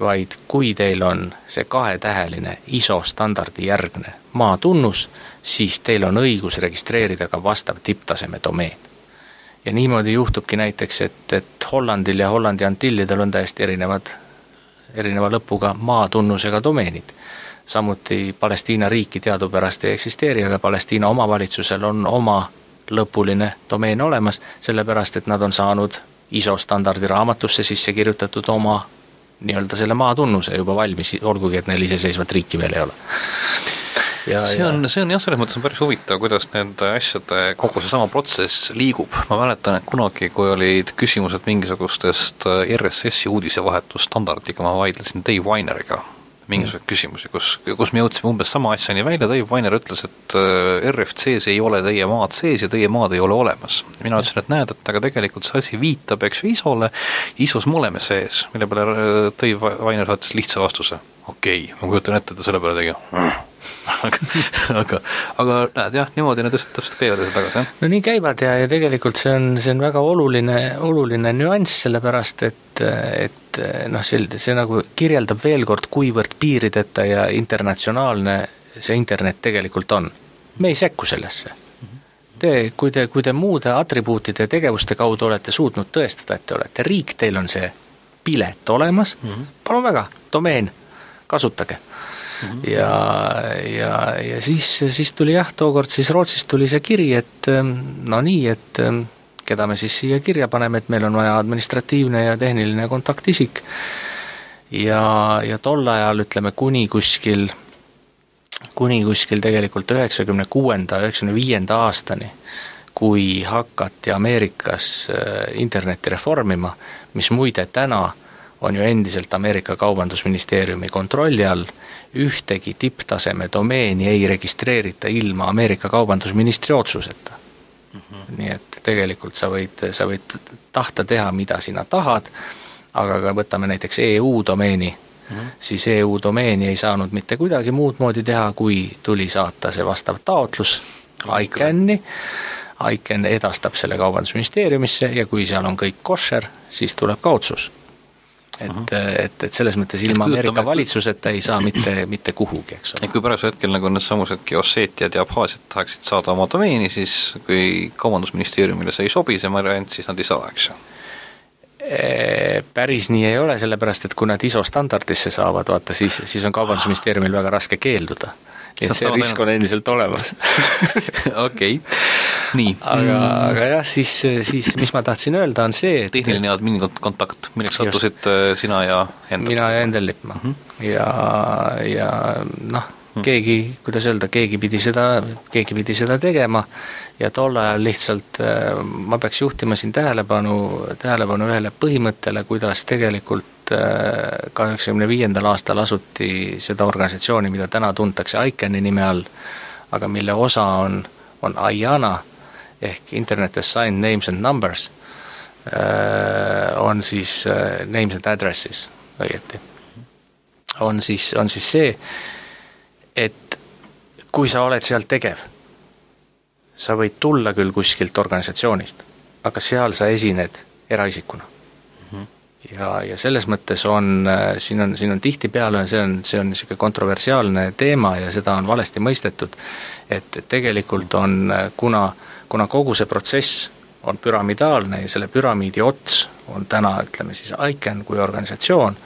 vaid kui teil on see kahetäheline ISO standardi järgne maatunnus, siis teil on õigus registreerida ka vastav tipptaseme domeen. ja niimoodi juhtubki näiteks, et, et Hollandil ja Hollandi Antillidel on täiesti erinevad, erineva lõpuga maatunnusega domeenid samuti Palestiina riiki teadupärast ei eksisteeri, aga Palestiina omavalitsusel on oma lõpuline domeen olemas, sellepärast et nad on saanud ISO standardi raamatusse sisse kirjutatud oma nii-öelda selle maatunnuse juba valmis, olgugi et neil iseseisvat riiki veel ei ole. Ja, see on, see on jah, selles mõttes on päris huvitav, kuidas nende asjade, kogu seesama protsess liigub, ma mäletan, et kunagi, kui olid küsimused mingisugustest RSS-i uudisevahetusstandardiga, ma vaidlesin Dave Wineriga mingisuguseid küsimusi, kus, kus me jõudsime umbes sama asjani välja, Dave Weiner ütles, et äh, RFC-s ei ole teie maad sees ja teie maad ei ole olemas. mina ütlesin, et näed, et aga tegelikult see asi viitab, eks ju, ISO-le, ISO-s me oleme sees, mille peale äh, Dave Weiner saatis lihtsa vastuse, okei okay,, ma kujutan ette, et ta selle peale tegi aga, aga, näed jah, niimoodi need asjad täpselt käivad edasi tagasi, jah? no nii käivad ja, ja tegelikult see on, see on väga oluline, oluline nüanss, sellepärast et, et noh, see, see nagu kirjeldab veel kord, kuivõrd piirideta ja internatsionaalne see internet tegelikult on. me ei sekku sellesse. Te, kui te, kui te muude atribuutide ja tegevuste kaudu olete suutnud tõestada, et te olete riik, teil on see pilet olemas mm, -hmm. palun väga, domeen, kasutage. Ja, ja, ja siis, siis tuli jah, tookord siis Rootsist tuli see kiri, et ähm, no nii, et ähm, keda me siis siia kirja paneme, et meil on vaja administratiivne ja tehniline kontaktisik. ja, ja tol ajal ütleme kuni kuskil kuni kuskil tegelikult üheksakümne kuuenda, üheksakümne viienda aastani, kui hakati Ameerikas äh, internetti reformima, mis muide täna on ju endiselt Ameerika Kaubandusministeeriumi kontrolli all, ühtegi tipptaseme domeeni ei registreerita ilma Ameerika kaubandusministri otsuseta mm. -hmm. nii et tegelikult sa võid, sa võid tahta teha, mida sina tahad, aga ka võtame näiteks EU domeeni mm, -hmm. siis EU domeeni ei saanud mitte kuidagi muud moodi teha, kui tuli saata see vastav taotlus ICANN-i, ICANN edastab selle Kaubandusministeeriumisse ja kui seal on kõik koššer, siis tuleb ka otsus et et, et selles mõttes ilma Ameerika valitsuseta ei saa mitte, mitte kuhugi, eks ole. kui praegusel hetkel nagu needsamused Osseetiad ja Abhaasiad tahaksid saada oma domeeni, siis kui Kaubandusministeeriumile see ei sobi, see variant, siis nad ei saa, eks ju? Päris nii ei ole, sellepärast et kui nad ISO standardisse saavad, vaata siis, siis on Kaubandusministeeriumil väga raske keelduda et see risk on endiselt olemas okei, nii. aga, aga jah, siis, siis mis ma tahtsin öelda, on see, et tehniline ja admini kontakt, milleks sattusid äh, sina ja Endel? mina ja Endel Lippmaa mm. -hmm. ja, ja noh, mhm. keegi, kuidas öelda, keegi pidi seda, keegi pidi seda tegema ja tol ajal lihtsalt äh, ma peaks juhtima siin tähelepanu, tähelepanu ühele põhimõttele, kuidas tegelikult et ka üheksakümne viiendal aastal asuti seda organisatsiooni, mida täna tuntakse ICANN-i nime all, aga mille osa on, on IANA ehk Internet Assigned Names and Numbers, äh, on siis äh, names and addresses õieti. on siis, on siis see, et kui sa oled seal tegev, sa võid tulla küll kuskilt organisatsioonist, aga seal sa esined eraisikuna ja, ja selles mõttes on, äh, siin on, siin on tihtipeale, see on, see on niisugune kontroversiaalne teema ja seda on valesti mõistetud, et tegelikult on, äh, kuna, kuna kogu see protsess on püramidaalne ja selle püramiidi ots on täna, ütleme siis ICANN kui organisatsioon,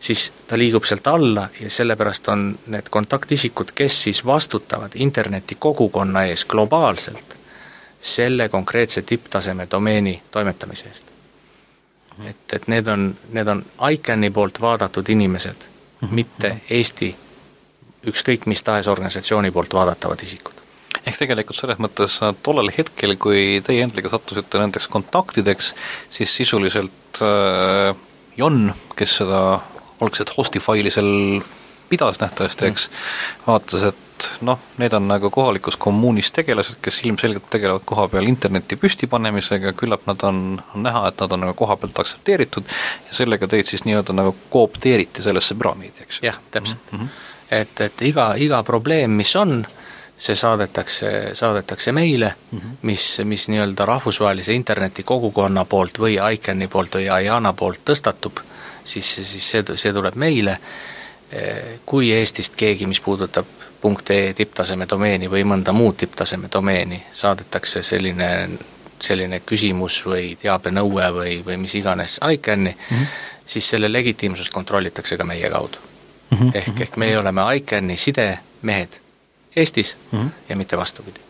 siis ta liigub sealt alla ja sellepärast on need kontaktisikud, kes siis vastutavad interneti kogukonna ees globaalselt, selle konkreetse tipptaseme domeeni toimetamise eest et, et need on, need on ICANN-i poolt vaadatud inimesed mm, -hmm. mitte Eesti ükskõik mis tahes organisatsiooni poolt vaadatavad isikud. ehk tegelikult selles mõttes tollel hetkel, kui teie Endliga sattusite nendeks kontaktideks, siis sisuliselt äh, Jon, kes seda algset host'i faili seal pidas nähtavasti, eks mm., vaatas, et noh, need on nagu kohalikus kommuunis tegelased, kes ilmselgelt tegelevad koha peal interneti püstipanemisega, küllap nad on, on näha, et nad on nagu koha pealt aktsepteeritud ja sellega teid siis nii-öelda nagu koopteeriti sellesse püramiidi, eks ju. jah, täpselt mm. -hmm. et, et iga, iga probleem, mis on, see saadetakse, saadetakse meile mm, -hmm. mis, mis nii-öelda rahvusvahelise interneti kogukonna poolt või ICANN-i poolt või IANA poolt tõstatub, siis, siis see, see tuleb meile, kui Eestist keegi, mis puudutab .ee tipptaseme domeeni või mõnda muud tipptaseme domeeni, saadetakse selline, selline küsimus või teabenõue või, või mis iganes ICANN-i mm, -hmm. siis selle legitiimsust kontrollitakse ka meie kaudu mm. -hmm. ehk, ehk meie oleme ICANN-i sidemehed Eestis mm -hmm. ja mitte vastupidi.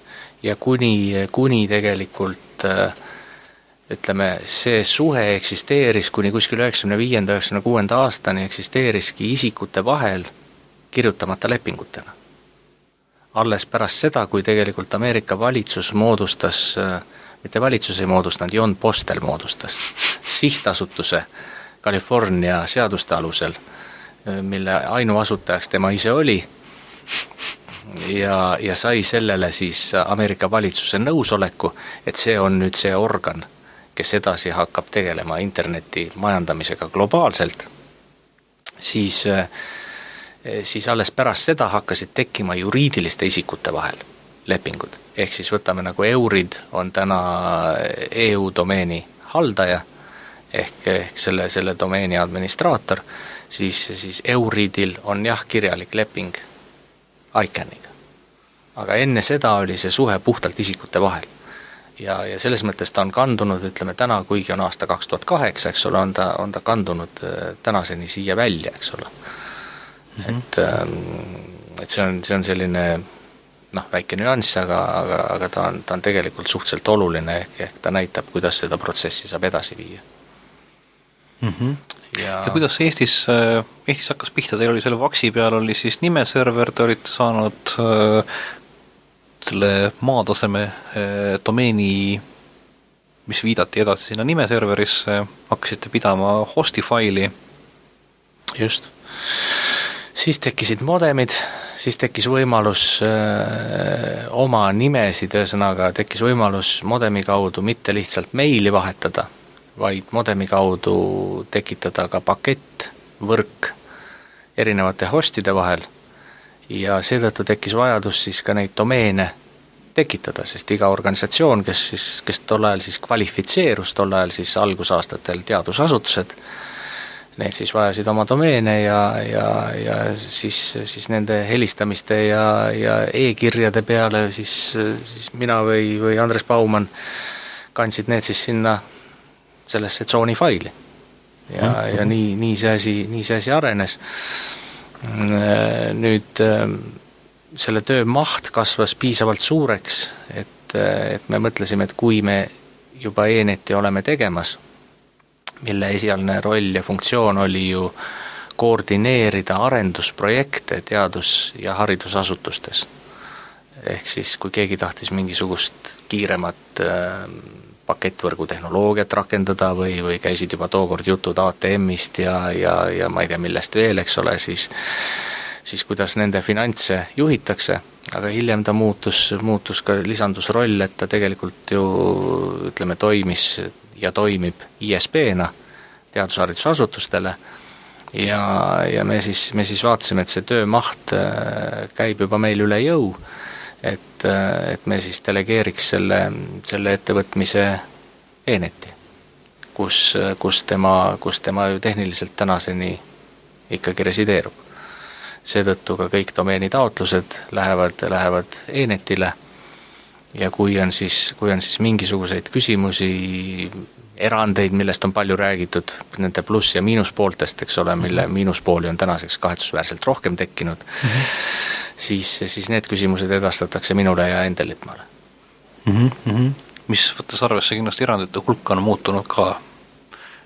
ja kuni, kuni tegelikult äh, ütleme, see suhe eksisteeris kuni kuskil üheksakümne viienda, üheksakümne kuuenda aastani, eksisteeriski isikute vahel kirjutamata lepingutena alles pärast seda, kui tegelikult Ameerika valitsus moodustas, mitte valitsus ei moodustanud, John Postel moodustas sihtasutuse California seaduste alusel, mille ainuasutajaks tema ise oli, ja, ja sai sellele siis Ameerika valitsuse nõusoleku, et see on nüüd see organ, kes edasi hakkab tegelema interneti majandamisega globaalselt, siis äh, siis alles pärast seda hakkasid tekkima juriidiliste isikute vahel lepingud. ehk siis võtame nagu Eurid on täna EU domeeni haldaja, ehk, ehk selle, selle domeeni administraator, siis, siis Euridil on jah, kirjalik leping ICANN-iga. aga enne seda oli see suhe puhtalt isikute vahel. ja, ja selles mõttes ta on kandunud, ütleme täna, kuigi on aasta kaks tuhat kaheksa, eks ole, on ta, on ta kandunud eh, tänaseni siia välja, eks ole mm, -hmm. et ähm, et see on, see on selline noh, väike nüanss, aga, aga, aga ta on, ta on tegelikult suhteliselt oluline, ehk, ehk ta näitab, kuidas seda protsessi saab edasi viia mm. -hmm. ja, ja kuidas Eestis, äh, Eestis hakkas pihta, teil oli selle Vaksi peal oli siis nimeserver, te olite saanud äh, selle maataseme äh, domeeni, mis viidati edasi sinna nimeserverisse, hakkasite pidama host'i faili. just. Siis tekkisid modemid siis tekkis võimalus öö, oma nimesid, ühesõnaga tekkis võimalus modemi kaudu mitte lihtsalt meili vahetada, vaid modemi kaudu tekitada ka pakett, võrk erinevate hostide vahel. Ja seetõttu tekkis vajadus siis ka neid domeene tekitada, sest iga organisatsioon, kes siis, kes tol ajal siis kvalifitseerus, tol ajal siis algusaastatel teadusasutused, need siis vajasid oma domeene ja, ja, ja siis, siis nende helistamiste ja, ja e-kirjade peale siis, siis mina või, või Andres Baumann kandsid need siis sinna sellesse tsooni faili. ja mm, -hmm. ja nii, nii see asi, nii see asi arenes. Nüüd selle töö maht kasvas piisavalt suureks, et, et me mõtlesime, et kui me juba e-netti oleme tegemas mille esialgne roll ja funktsioon oli ju koordineerida arendusprojekte teadus- ja haridusasutustes. ehk siis, kui keegi tahtis mingisugust kiiremat äh, pakettvõrgu tehnoloogiat rakendada või, või käisid juba tookord jutud ATM-ist ja, ja, ja ma ei tea, millest veel, eks ole, siis siis kuidas nende finantse juhitakse, aga hiljem ta muutus, muutus ka, lisandus roll, et ta tegelikult ju ütleme, toimis ja toimib ISP-na teadus-haridusasutustele ja, ja me siis, me siis vaatasime, et see töömaht äh, käib juba meil üle jõu, et, äh, et me siis delegeeriks selle, selle ettevõtmise e-netti, kus, kus tema, kus tema ju tehniliselt tänaseni ikkagi resideerub. seetõttu ka kõik domeeni taotlused lähevad, lähevad e-netile ja kui on siis, kui on siis mingisuguseid küsimusi, erandeid, millest on palju räägitud, nende pluss- ja miinuspooltest, eks ole, mille miinuspooli on tänaseks kahetsusväärselt rohkem tekkinud mm, -hmm. siis, siis need küsimused edastatakse minule ja Endel Lippmaale mm. -hmm. mis võttes arvesse kindlasti erandite hulk on muutunud ka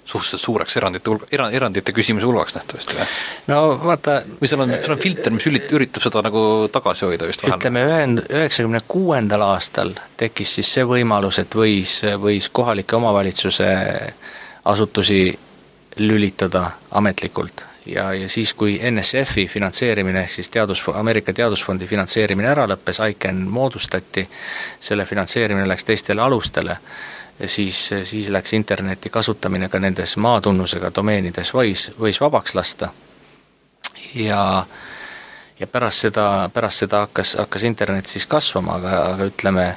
suhteliselt suureks erandite hulga, era-, erandite küsimise hulgaks nähtavasti või? no vaata või seal on, seal on filter, mis ürit-, üritab seda nagu tagasi hoida vist vahel? ütleme, ühend-, üheksakümne kuuendal aastal tekkis siis see võimalus, et võis, võis kohalike omavalitsuse asutusi lülitada ametlikult ja, ja siis, kui NSF-i finantseerimine ehk siis teadus, Ameerika Teadusfondi finantseerimine ära lõppes, ICAN moodustati, selle finantseerimine läks teistele alustele siis, siis läks interneti kasutamine ka nendes maatunnusega domeenides võis, võis vabaks lasta. ja, ja pärast seda, pärast seda hakkas, hakkas internet siis kasvama, aga, aga ütleme,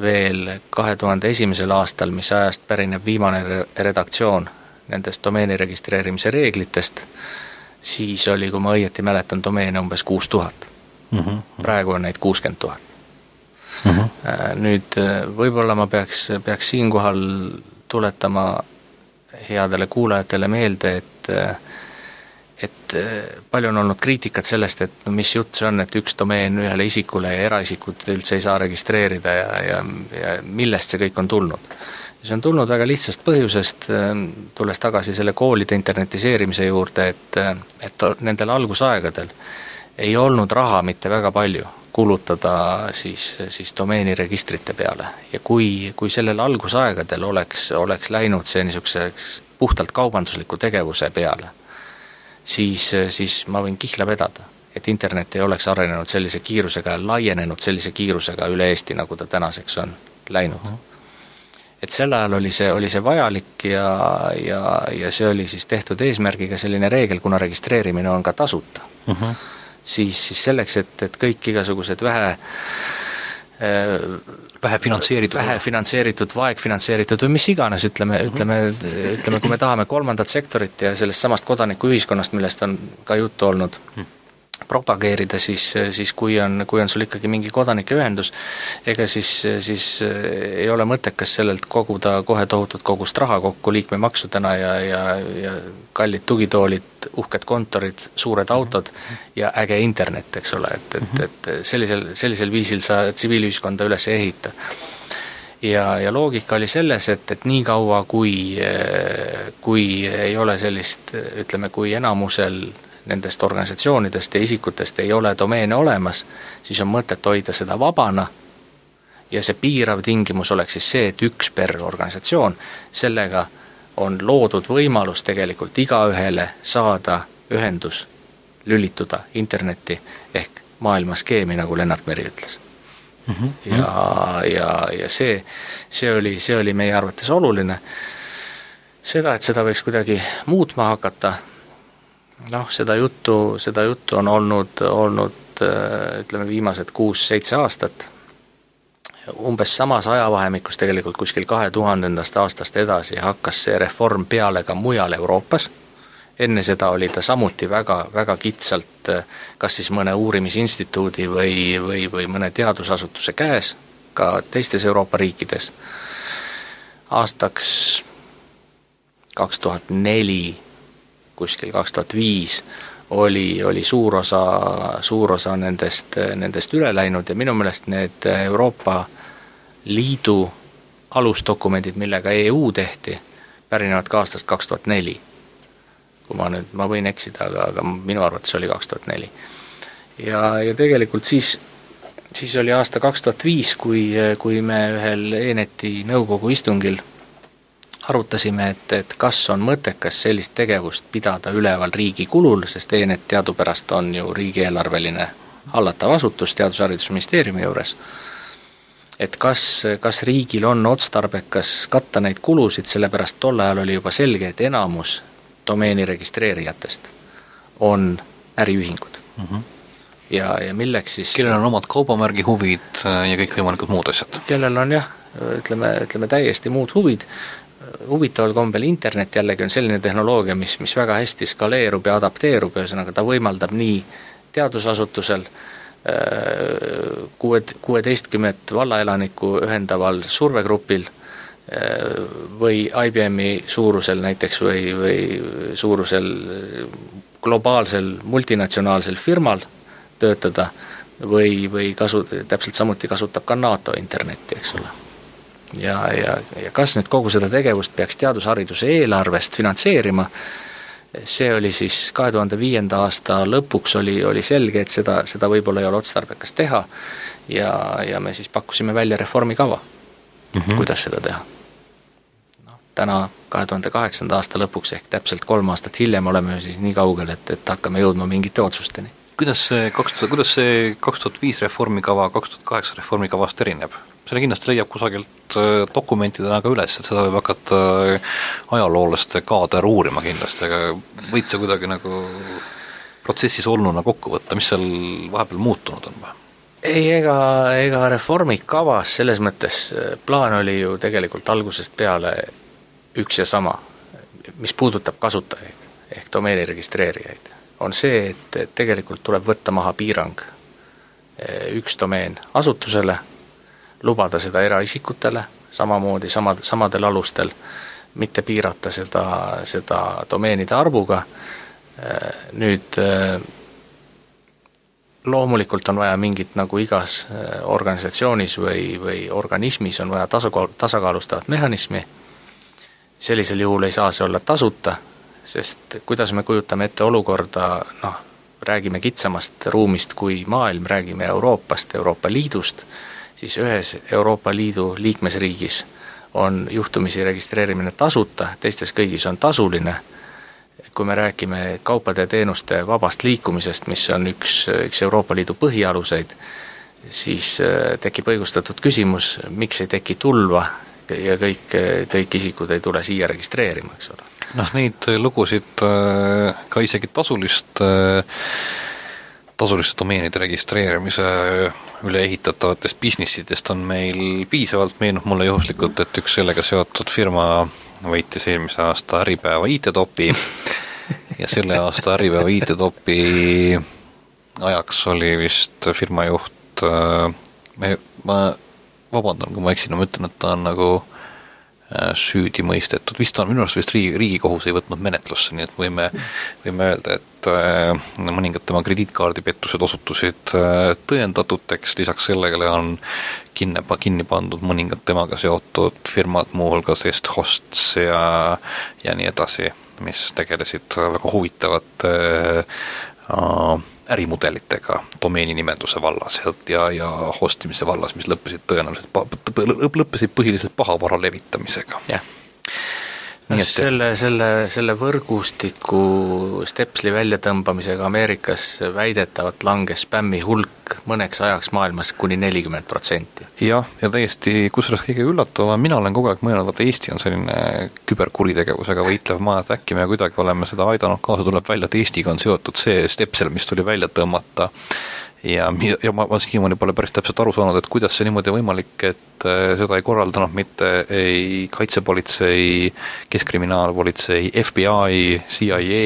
veel kahe tuhande esimesel aastal, mis ajast pärineb viimane redaktsioon nendest domeeni registreerimise reeglitest, siis oli, kui ma õieti mäletan, domeene umbes kuus tuhat. Mhm. praegu on neid kuuskümmend tuhat Mhm. -huh. Nüüd äh, võib-olla ma peaks, peaks siinkohal tuletama headele kuulajatele meelde, et äh, et palju on olnud kriitikat sellest, et no mis jutt see on, et üks domeen ühele isikule ja eraisikut üldse ei saa registreerida ja, ja, ja millest see kõik on tulnud. see on tulnud väga lihtsast põhjusest, tulles tagasi selle koolide internetiseerimise juurde, et, et nendel algusaegadel ei olnud raha mitte väga palju, kulutada siis, siis domeeniregistrite peale ja kui, kui sellel algusaegadel oleks, oleks läinud see niisuguseks puhtalt kaubandusliku tegevuse peale, siis, siis ma võin kihla vedada, et internet ei oleks arenenud sellise kiirusega ja laienenud sellise kiirusega üle Eesti, nagu ta tänaseks on läinud. et sel ajal oli see, oli see vajalik ja, ja, ja see oli siis tehtud eesmärgiga selline reegel, kuna registreerimine on ka tasuta uh. Mhm. Siis, siis selleks, et, et kõik igasugused vähe äh, vähe finantseeritud vähe finantseeritud, vaegfinantseeritud või mis iganes, ütleme mm, -hmm. ütleme, ütleme, kui me tahame kolmandat sektorit ja sellest samast kodanikuühiskonnast, millest on ka juttu olnud mm, -hmm propageerida, siis, siis kui on, kui on sul ikkagi mingi kodanikeühendus, ega siis, siis ei ole mõttekas sellelt koguda kohe tohutut kogust raha kokku liikmemaksudena ja, ja, ja kallid tugitoolid, uhked kontorid, suured autod ja äge internet, eks ole, et, et, et sellisel, sellisel viisil sa tsiviilühiskonda üles ei ehita. ja, ja loogika oli selles, et, et niikaua, kui, kui ei ole sellist, ütleme, kui enamusel nendest organisatsioonidest ja isikutest ei ole domeene olemas, siis on mõtet hoida seda vabana ja see piirav tingimus oleks siis see, et üks per organisatsioon, sellega on loodud võimalus tegelikult igaühele saada ühendus, lülituda internetti ehk maailmaskeemi, nagu Lennart Meri ütles mm. -hmm. ja, ja, ja see, see oli, see oli meie arvates oluline. seda, et seda võiks kuidagi muutma hakata, noh, seda juttu, seda juttu on olnud, olnud ütleme, viimased kuus-seitse aastat umbes samas ajavahemikus tegelikult kuskil kahe tuhandendast aastast edasi hakkas see reform peale ka mujal Euroopas, enne seda oli ta samuti väga, väga kitsalt kas siis mõne uurimisinstituudi või, või, või mõne teadusasutuse käes, ka teistes Euroopa riikides. aastaks kaks tuhat neli, kuskil kaks tuhat viis oli, oli suur osa, suur osa nendest, nendest üle läinud ja minu meelest need Euroopa Liidu alusdokumendid, millega EU tehti, pärinevad ka aastast kaks tuhat neli. kui ma nüüd, ma võin eksida, aga, aga minu arvates oli kaks tuhat neli. ja, ja tegelikult siis, siis oli aasta kaks tuhat viis, kui, kui me ühel Eneti nõukogu istungil arutasime, et, et kas on mõttekas sellist tegevust pidada üleval riigi kulul, sest Enet teadupärast on ju riigieelarveline hallatav asutus Teadus-Haridusministeeriumi juures et kas, kas riigil on otstarbekas katta neid kulusid, sellepärast tol ajal oli juba selge, et enamus domeeni registreerijatest on äriühingud mm. -hmm. ja, ja milleks siis kellel on omad kaubamärgi huvid äh, ja kõikvõimalikud muud asjad? kellel on jah, ütleme, ütleme täiesti muud huvid, huvitaval kombel internet jällegi on selline tehnoloogia, mis, mis väga hästi skaleerub ja adapteerub, ühesõnaga ta võimaldab nii teadusasutusel äh, kuue, kuueteistkümmet vallaelanikku ühendaval survegrupil või IBM-i suurusel näiteks või, või suurusel globaalsel multinatsionaalsel firmal töötada või, või kasu, täpselt samuti kasutab ka NATO internetti, eks ole. Ja, ja, ja kas nüüd kogu seda tegevust peaks teadushariduse eelarvest finantseerima, see oli siis kahe tuhande viienda aasta lõpuks oli, oli selge, et seda, seda võib-olla ei ole otstarbekas teha ja, ja me siis pakkusime välja reformikava mm, -hmm. kuidas seda teha. noh, täna, kahe tuhande kaheksanda aasta lõpuks ehk täpselt kolm aastat hiljem oleme siis nii kaugel, et, et hakkame jõudma mingite otsusteni. kuidas see kaks tuhat, kuidas see kaks tuhat viis reformikava kaks tuhat kaheksa reformikavast erineb? Selle kindlasti leiab kusagilt äh, dokumentidena ka üles, et seda võib hakata äh, ajaloolaste kaader uurima kindlasti, aga võid sa kuidagi nagu protsessis olnuna kokku võtta, mis seal vahepeal muutunud on või? ei, ega, ega reformikavas selles mõttes äh, plaan oli ju tegelikult algusest peale üks ja sama, mis puudutab kasutajaid ehk domeeni registreerijaid, on see, et tegelikult tuleb võtta maha piirang üks domeen asutusele lubada seda eraisikutele samamoodi, samad, samadel alustel, mitte piirata seda, seda domeenide arvuga, nüüd loomulikult on vaja mingit, nagu igas organisatsioonis või, või organismis on vaja tasakaal, tasakaalustavat mehhanismi, sellisel juhul ei saa see olla tasuta, sest kuidas me kujutame ette olukorda, noh, räägime kitsamast ruumist kui maailm, räägime Euroopast, Euroopa Liidust, siis ühes Euroopa Liidu liikmesriigis on juhtumisi registreerimine tasuta, teistes kõigis on tasuline, kui me räägime kaupade ja teenuste vabast liikumisest, mis on üks, üks Euroopa Liidu põhialuseid, siis äh, tekib õigustatud küsimus, miks ei teki tulva ja kõik, kõik isikud ei tule siia registreerima, eks ole. noh, neid lugusid äh, ka isegi tasulist äh, tasuliste domeenide registreerimise üle ehitatavatest businessidest on meil piisavalt, meenub mulle juhuslikult, et üks sellega seotud firma võitis eelmise aasta Äripäeva IT-topi ja selle aasta Äripäeva IT-topi ajaks oli vist firma juht, äh, me, ma vabandan, kui ma eksin, ma ütlen, et ta on nagu äh, süüdi mõistetud, vist on, minu arust vist riigi, Riigikohus ei võtnud menetlusse, nii et võime, võime öelda, et mõningad tema krediitkaardipettused osutusid tõendatuteks, lisaks sellele on kinni, kinni pandud mõningad temaga seotud firmad, muuhulgas Esthosts ja, ja nii edasi, mis tegelesid väga huvitavate äh, ärimudelitega domeeninimenduse vallas ja, ja, host imise vallas, mis lõppesid tõenäoliselt, lõppesid põhiliselt pahavara levitamisega. jah no et... selle, selle, selle võrgustiku Stepsli väljatõmbamisega Ameerikas väidetavalt langes spämmi hulk mõneks ajaks maailmas kuni nelikümmend protsenti. jah, ja täiesti, kusjuures kõige üllatavam, mina olen kogu aeg mõelnud, et Eesti on selline küberkuritegevusega võitlev maa, et äkki me kuidagi oleme seda aidanud kaasa, tuleb välja, et Eestiga on seotud see Stepsel, mis tuli välja tõmmata ja, ja ma, ma siiamaani pole päris täpselt aru saanud, et kuidas see niimoodi võimalik, et äh, seda ei korraldanud mitte ei kaitsepolitsei, keskkriminaalpolitsei, FBI, CIA,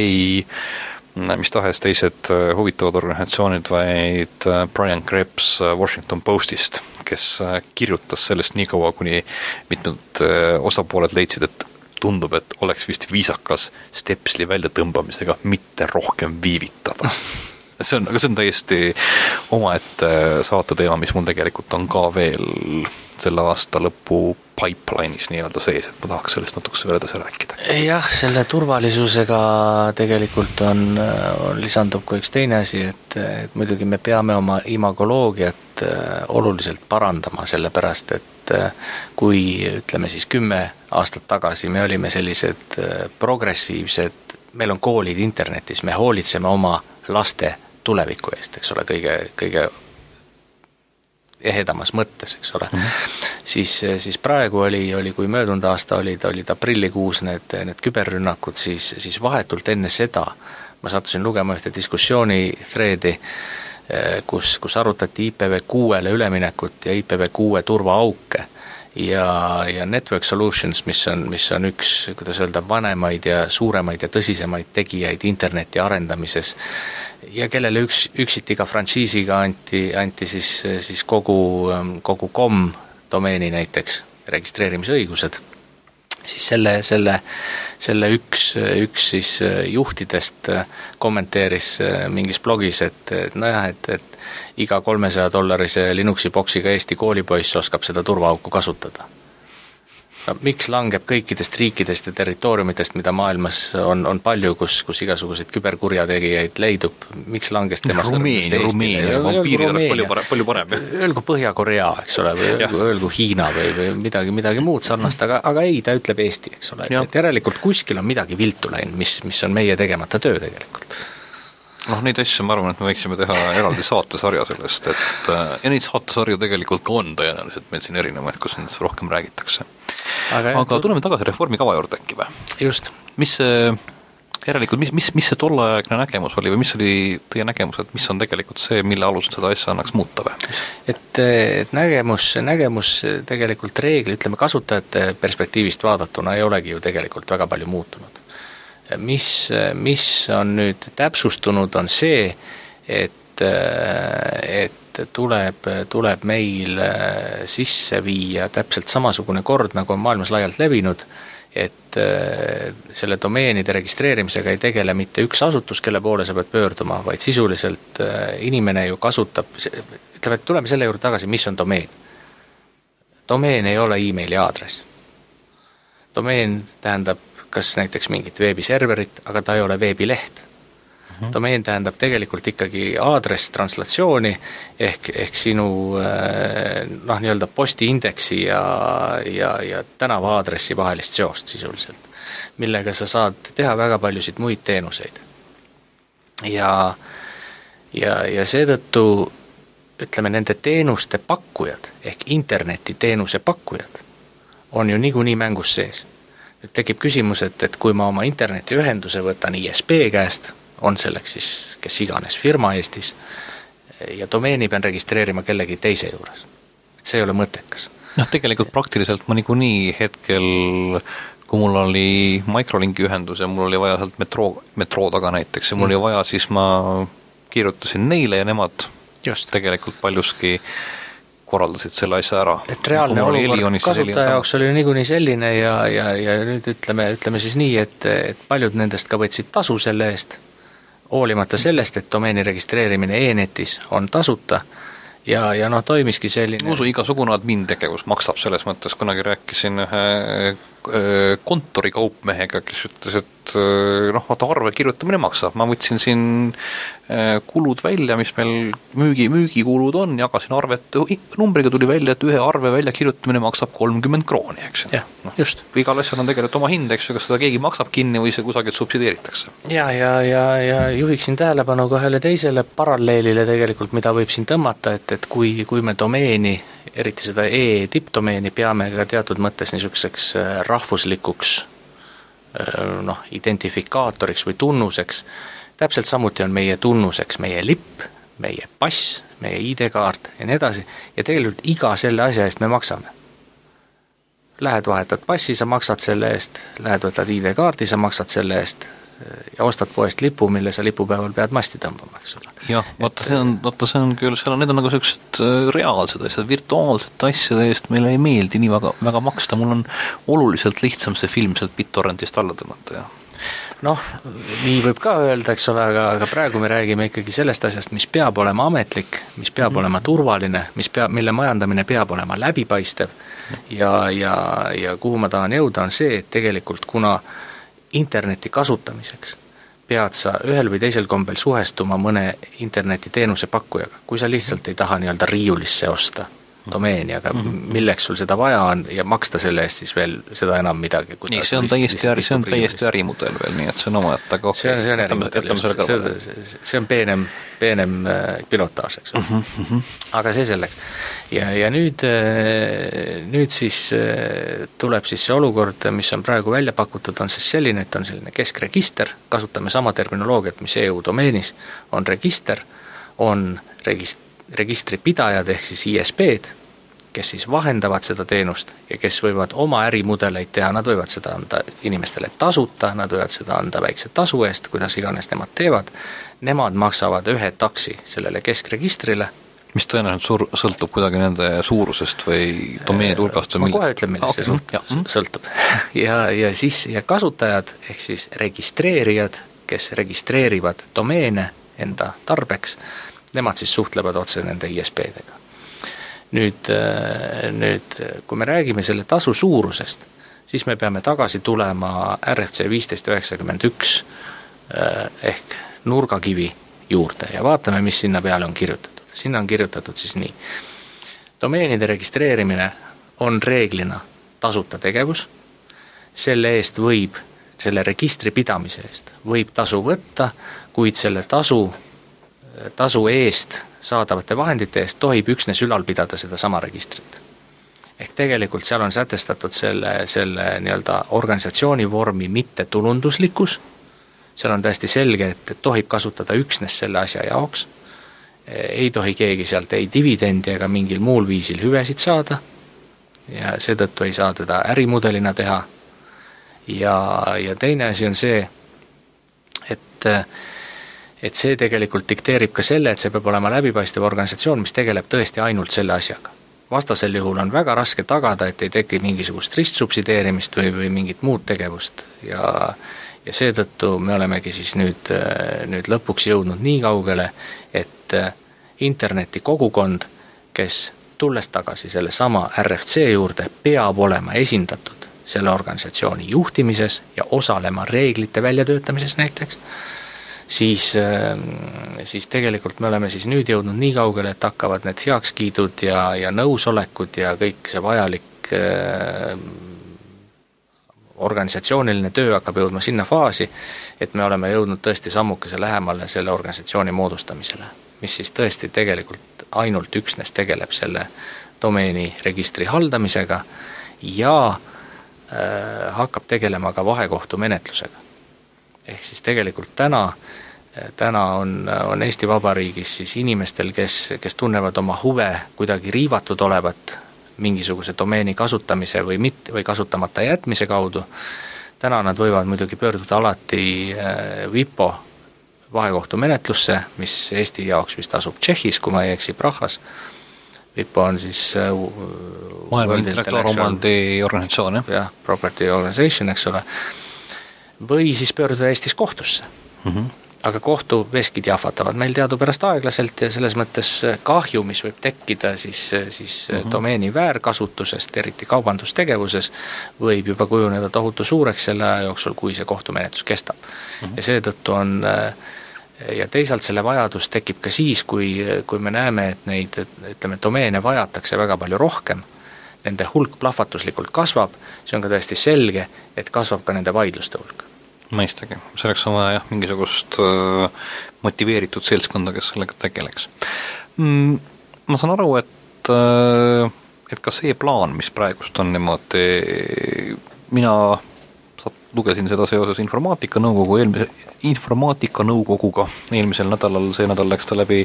mis tahes teised äh, huvitavad organisatsioonid, vaid äh, Brian Krebs Washington Postist, kes kirjutas sellest nii kaua, kuni mitmed osapooled leidsid, et tundub, et oleks vist viisakas Stepsli väljatõmbamisega mitte rohkem viivitada see on, aga see on täiesti omaette saate teema, mis mul tegelikult on ka veel selle aasta lõpu pipeline'is nii-öelda sees, et ma tahaks sellest natukese veel edasi rääkida. jah, selle turvalisusega tegelikult on, on, lisandub ka üks teine asi, et, et muidugi me peame oma imagoloogiat äh, oluliselt parandama, sellepärast et äh, kui ütleme siis kümme aastat tagasi me olime sellised äh, progressiivsed, meil on koolid internetis, me hoolitseme oma laste tuleviku eest, eks ole, kõige, kõige ehedamas mõttes, eks ole mm, -hmm. siis, siis praegu oli, oli, kui möödunud aasta olid, olid aprillikuus need, need küberrünnakud, siis, siis vahetult enne seda ma sattusin lugema ühte diskussiooni thread'i, kus, kus arutati IPv6-le üleminekut ja IPv6 turvaauke ja, ja Network Solutions, mis on, mis on üks, kuidas öelda, vanemaid ja suuremaid ja tõsisemaid tegijaid interneti arendamises ja kellele üks, üksiti ka frantsiisiga anti, anti siis, siis kogu, kogu kom domeeni näiteks registreerimisõigused, siis selle, selle, selle üks, üks siis juhtidest kommenteeris mingis blogis, et, et nojah, et, et iga kolmesaja dollarise Linuxi boksiga Eesti koolipoiss oskab seda turvaauku kasutada miks langeb kõikidest riikidest ja territooriumitest, mida maailmas on, on palju, kus, kus igasuguseid küberkurjategijaid leidub, miks langes temast Rumeenia, Rumeenia, vampiirid oleks palju parem, palju parem. Öelgu Põhja-Korea, eks ole, või öelgu, öelgu Hiina või, või midagi, midagi muud sarnast, aga, aga ei, ta ütleb Eesti, eks ole, et järelikult kuskil on midagi viltu läinud, mis, mis on meie tegemata töö tegelikult. Noh, neid asju ma arvan, et me võiksime teha eraldi saatesarja sellest, et äh, ja neid saatesarju tegelikult ka on tõenäoliselt meil siin erinevaid, kus nendest rohkem räägitakse. Aga, aga tuleme tagasi reformikava juurde äkki või? just. mis see järelikult, mis, mis, mis see tolleaegne nägemus oli või mis oli teie nägemus, et mis on tegelikult see, mille alusel seda asja annaks muuta või? et, et nägemus, nägemus tegelikult reegli, ütleme kasutajate perspektiivist vaadatuna ei olegi ju tegelikult väga palju muutunud mis, mis on nüüd täpsustunud, on see, et, et tuleb, tuleb meil sisse viia täpselt samasugune kord, nagu on maailmas laialt levinud, et selle domeenide registreerimisega ei tegele mitte üks asutus, kelle poole sa pead pöörduma, vaid sisuliselt inimene ju kasutab, ütleme, et tuleme selle juurde tagasi, mis on domeen. domeen ei ole emaili aadress. domeen tähendab kas näiteks mingit veebiserverit, aga ta ei ole veebileht. -hmm. domeen tähendab tegelikult ikkagi aadress-translatsiooni ehk, ehk sinu äh, noh, nii-öelda postiindeksi ja, ja, ja tänava aadressi vahelist seost sisuliselt, millega sa saad teha väga paljusid muid teenuseid. ja, ja, ja seetõttu ütleme, nende teenuste pakkujad ehk internetiteenuse pakkujad on ju niikuinii mängus sees nüüd tekib küsimus, et, et kui ma oma internetiühenduse võtan ISP käest, on selleks siis kes iganes firma Eestis, ja domeeni pean registreerima kellegi teise juures, et see ei ole mõttekas. noh, tegelikult praktiliselt ma niikuinii hetkel kui mul oli Microlinki ühendus ja mul oli vaja sealt metroo, metroo taga näiteks ja mul mm. oli vaja, siis ma kirjutasin neile ja nemad Just. tegelikult paljuski korraldasid selle asja ära. et reaalne olukord kasutaja jaoks oli niikuinii selline ja, ja, ja nüüd ütleme, ütleme siis nii, et, et paljud nendest ka võtsid tasu selle eest, hoolimata sellest, et domeeni registreerimine e-netis on tasuta ja, ja noh, toimiski selline usu, igasugune admin tegevus maksab selles mõttes, kunagi rääkisin ühe kontorikaupmehega, kes ütles, et noh, vaata arve kirjutamine maksab, ma võtsin siin kulud välja, mis meil müügi, müügikulud on, jagasin arvet numbriga, tuli välja, et ühe arve väljakirjutamine maksab kolmkümmend krooni, eks ju. noh, igal asjal on tegelikult oma hind, eks ju, kas seda keegi maksab kinni või see kusagilt subsideeritakse. ja, ja, ja, ja juhiksin tähelepanu ka ühele teisele paralleelile tegelikult, mida võib siin tõmmata, et, et kui, kui me domeeni eriti seda e-tippdomeeni peame ka teatud mõttes niisuguseks äh, rahvuslikuks äh, noh, identifikaatoriks või tunnuseks, täpselt samuti on meie tunnuseks meie lipp, meie pass, meie ID-kaart ja nii edasi, ja tegelikult iga selle asja eest me maksame. Lähed vahetad passi, sa maksad selle eest, lähed võtad ID-kaardi, sa maksad selle eest, ja ostad poest lipu, mille sa lipupäeval pead masti tõmbama, eks ole. jah, vaata see on, vaata see on küll, seal on, need on nagu niisugused äh, reaalsed asjad, virtuaalsete asjade eest meile ei meeldi nii väga, väga maksta, mul on oluliselt lihtsam see film sealt BitTorrentist alla tõmmata, jah noh, nii võib ka öelda, eks ole, aga, aga praegu me räägime ikkagi sellest asjast, mis peab olema ametlik, mis peab mm. olema turvaline, mis peab, mille majandamine peab olema läbipaistev ja, ja, ja kuhu ma tahan jõuda, on see, et tegelikult kuna äh, interneti kasutamiseks. Pead sa ühel või teisel kombel suhestuma mõne internetiteenuse pakkujaga, kui sa lihtsalt ei taha nii-öelda riiulisse osta domeeni, aga mm -hmm. milleks sul seda vaja on ja maksta selle eest siis veel seda enam midagi. nii, see on täiesti see on täiesti ärimudel veel, nii et see on omaette, aga okei okay,. see on, see on ärimudel, see, see on peenem, peenem äh, pilotaaž, eks ole mm. -hmm. aga see selleks. ja, ja nüüd, äh, nüüd siis äh, tuleb siis see olukord, mis on praegu välja pakutud, on siis selline, et on selline keskregister, kasutame sama terminoloogiat, mis EU domeenis, on register, on regist-, registripidajad ehk siis ISP-d, kes siis vahendavad seda teenust ja kes võivad oma ärimudeleid teha, nad võivad seda anda inimestele tasuta, nad võivad seda anda väikse tasu eest, kuidas iganes nemad teevad, nemad maksavad ühe taksi sellele keskregistrile, mis tõenäoliselt suur, sõltub kuidagi nende suurusest või domeenide hulgast või millest? ma kohe ütlen, millest see okay, sõltub. ja, ja siis, ja kasutajad, ehk siis registreerijad, kes registreerivad domeene enda tarbeks, nemad siis suhtlevad otse nende ISP-dega. nüüd, äh, nüüd kui me räägime selle tasu suurusest, siis me peame tagasi tulema RFC viisteist üheksakümmend üks äh, ehk nurgakivi juurde ja vaatame, mis sinna peale on kirjutatud. sinna on kirjutatud siis nii, domeenide registreerimine on reeglina tasuta tegevus, selle eest võib, selle registri pidamise eest võib tasu võtta, kuid selle tasu tasu eest saadavate vahendite eest tohib üksnes ülal pidada sedasama registrit. ehk tegelikult seal on sätestatud selle, selle nii-öelda organisatsiooni vormi mittetulunduslikkus, seal on täiesti selge, et, et tohib kasutada üksnes selle asja jaoks, ei tohi keegi sealt ei dividendi ega mingil muul viisil hüvesid saada. Ja seetõttu ei saa teda ärimudelina teha. Ja, ja teine asi on see, et äh, et see tegelikult dikteerib ka selle, et see peab olema läbipaistev organisatsioon, mis tegeleb tõesti ainult selle asjaga. vastasel juhul on väga raske tagada, et ei teki mingisugust ristsubsideerimist või, või mingit muud tegevust ja ja seetõttu me olemegi siis nüüd, nüüd lõpuks jõudnud nii kaugele, et interneti kogukond, kes tulles tagasi sellesama RFC juurde, peab olema esindatud selle organisatsiooni juhtimises ja osalema reeglite väljatöötamises näiteks siis, ähm, siis tegelikult me oleme siis nüüd jõudnud nii kaugele, et hakkavad need heakskiidud ja, ja nõusolekud ja kõik see vajalik äh, organisatsiooniline töö hakkab jõudma sinna faasi, et me oleme jõudnud tõesti sammukese lähemale selle organisatsiooni moodustamisele, mis siis tõesti tegelikult ainult üksnes tegeleb selle domeeni registri haldamisega ja äh, hakkab tegelema ka vahekohtumenetlusega ehk siis tegelikult täna, täna on, on Eesti Vabariigis siis inimestel, kes, kes tunnevad oma huve kuidagi riivatud olevat mingisuguse domeeni kasutamise või mitte, või kasutamata jätmise kaudu, täna nad võivad muidugi pöörduda alati äh, WIPO vahekohtumenetlusse, mis Eesti jaoks vist asub Tšehhis, kui ma ei eksi, Prahas, WIPO on siis äh, maailma intellektuaalomandi organisatsioon, jah? jah, Property Organization, eks ole või siis pöörduda Eestis kohtusse mm. -hmm. aga kohtuveskid jahvatavad meil teadupärast aeglaselt ja selles mõttes kahju, mis võib tekkida siis, siis mm -hmm. domeeni väärkasutusest, eriti kaubandustegevuses, võib juba kujuneda tohutu suureks selle aja jooksul, kui see kohtumenetlus kestab mm. -hmm. ja seetõttu on ja teisalt selle vajadus tekib ka siis, kui, kui me näeme, et neid, ütleme, domeene vajatakse väga palju rohkem, nende hulk plahvatuslikult kasvab, see on ka täiesti selge, et kasvab ka nende vaidluste hulk mõistagi, selleks on vaja jah, mingisugust äh, motiveeritud seltskonda, kes sellega tegeleks mm,. Ma saan aru, et äh, et ka see plaan, mis praegust on niimoodi, mina lugesin seda seoses Informaatikanõukogu eelmise, Informaatikanõukoguga eelmisel nädalal, see nädal läks ta läbi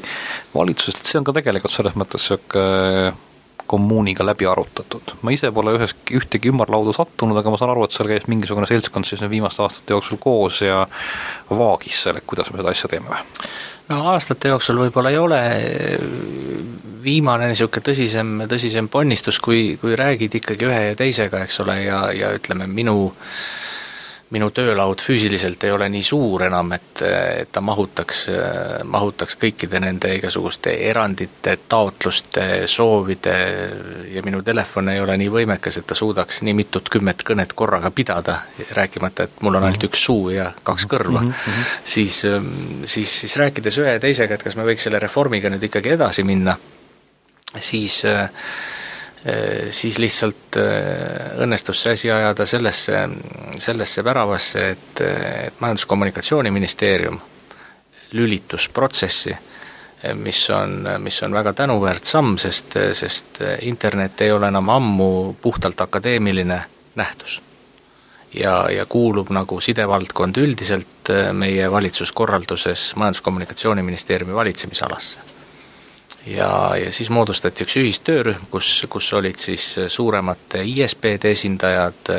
valitsusest, see on ka tegelikult selles mõttes niisugune kommuuniga läbi arutatud. ma ise pole üheski, ühtegi ümarlauda sattunud, aga ma saan aru, et seal käis mingisugune seltskond siis viimaste aastate jooksul koos ja vaagis selle, kuidas me seda asja teeme või? no aastate jooksul võib-olla ei ole viimane niisugune tõsisem, tõsisem ponnistus, kui, kui räägid ikkagi ühe ja teisega, eks ole, ja, ja ütleme, minu äh, minu töölaud füüsiliselt ei ole nii suur enam, et, et ta mahutaks, mahutaks kõikide nende igasuguste erandite, taotluste, soovide ja minu telefon ei ole nii võimekas, et ta suudaks nii mitut kümmet kõnet korraga pidada, rääkimata, et mul on ainult üks suu ja kaks kõrva. Mm, -hmm. siis, siis, siis rääkides ühe ja teisega, et kas me võiks selle reformiga nüüd ikkagi edasi minna, siis äh, Äh, siis lihtsalt äh, õnnestus see asi ajada sellesse, sellesse väravasse, et, et Majandus-Kommunikatsiooniministeerium lülitus protsessi, mis on, mis on väga tänuväärt samm, sest, sest internet ei ole enam ammu puhtalt akadeemiline nähtus. ja, ja kuulub nagu sidevaldkond üldiselt meie valitsuskorralduses Majandus-Kommunikatsiooniministeeriumi valitsemisalasse ja, ja siis moodustati üks ühistöörühm, kus, kus olid siis suuremate ISP-de esindajad,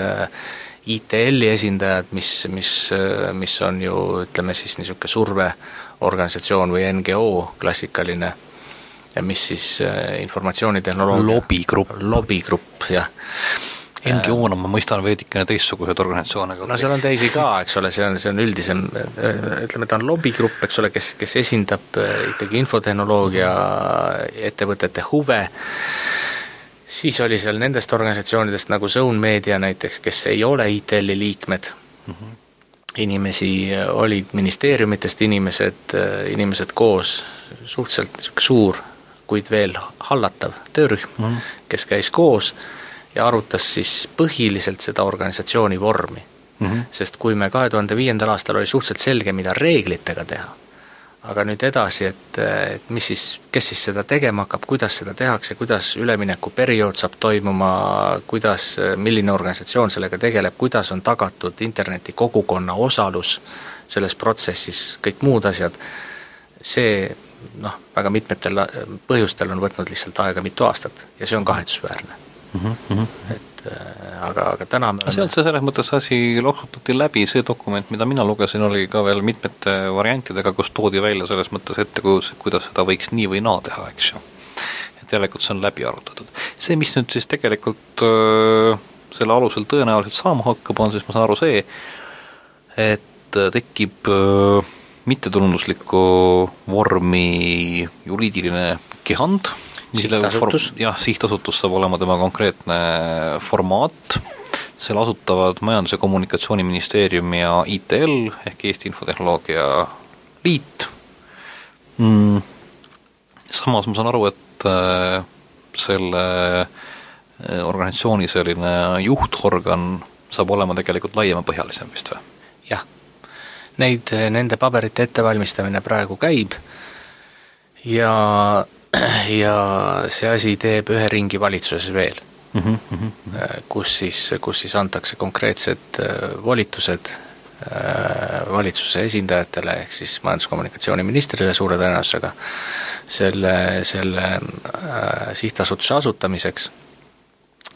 ITL-i esindajad, mis, mis, mis on ju ütleme siis niisugune surveorganisatsioon või NGO klassikaline, mis siis informatsioonitehnoloogia lobigrupp. lobigrupp, jah NGO-na ma mõistan veidikene teistsuguseid organisatsioone. no seal on teisi ka, eks ole, see on, see on üldisem, ütleme, ta on lobigrupp, eks ole, kes, kes esindab äh, ikkagi infotehnoloogia ettevõtete huve, siis oli seal nendest organisatsioonidest nagu Zone Media näiteks, kes ei ole ITL-i liikmed mm, -hmm. inimesi olid ministeeriumitest inimesed, äh, inimesed koos, suhteliselt niisugune suur, kuid veel hallatav töörühm mm, -hmm. kes käis koos ja arutas siis põhiliselt seda organisatsiooni vormi mm. -hmm. sest kui me kahe tuhande viiendal aastal oli suhteliselt selge, mida reeglitega teha, aga nüüd edasi, et, et mis siis, kes siis seda tegema hakkab, kuidas seda tehakse, kuidas üleminekuperiood saab toimuma, kuidas, milline organisatsioon sellega tegeleb, kuidas on tagatud interneti kogukonna osalus selles protsessis, kõik muud asjad, see noh, väga mitmetel põhjustel on võtnud lihtsalt aega mitu aastat ja see on kahetsusväärne mm. -hmm. et äh, aga, aga täna me oleme sealt see selles mõttes asi loksutati läbi, see dokument, mida mina lugesin, oli ka veel mitmete variantidega, kus toodi välja selles mõttes ettekujutus, et kuidas seda võiks nii või naa teha, eks ju. et järelikult see on läbi arutatud. see, mis nüüd siis tegelikult öö, äh, selle alusel tõenäoliselt saama hakkab, on siis, ma saan aru, see, et äh, tekib öö, mittetulunduslikku vormi juriidiline kehand sihtasutus? jah, sihtasutus saab olema tema konkreetne formaat, selle asutavad Majandus- ja Kommunikatsiooniministeerium ja ITL ehk Eesti Infotehnoloogia Liit mm,. Samas ma saan aru, et äh, selle äh, organisatsiooni selline juhtorgan saab olema tegelikult laiemapõhjalisem vist või? jah, neid, nende paberite ettevalmistamine praegu käib ja ja see asi teeb ühe ringi valitsuses veel mm, -hmm, mm -hmm. kus siis, kus siis antakse konkreetsed äh, volitused äh, valitsuse esindajatele, ehk siis majandus-kommunikatsiooniministrile suure tõenäosusega, selle, selle sihtasutuse asutamiseks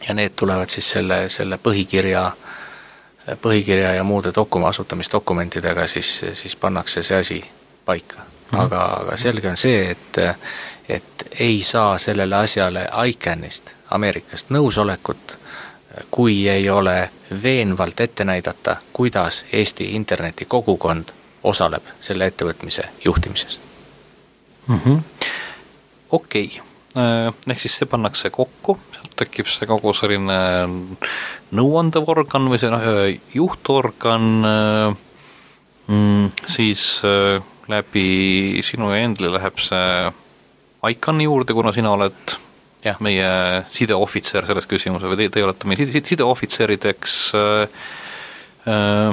ja need tulevad siis selle, selle põhikirja, põhikirja ja muude dokum-, asutamisdokumentidega siis, siis pannakse see asi paika. -hmm. aga, aga selge on see, et et ei saa sellele asjale ICANNist, Ameerikast nõusolekut, kui ei ole veenvalt ette näidata, kuidas Eesti internetikogukond osaleb selle ettevõtmise juhtimises mm -hmm.. okei okay., äh, ehk siis see pannakse kokku, sealt tekib see kogu selline nõuandev organ või see noh, juhtorgan, mm, siis läbi sinu ja Endli läheb see ICAN-i juurde, kuna sina oled ja. meie sideohvitser selles küsimuses või te, te olete meie side, sideohvitserideks äh,, äh,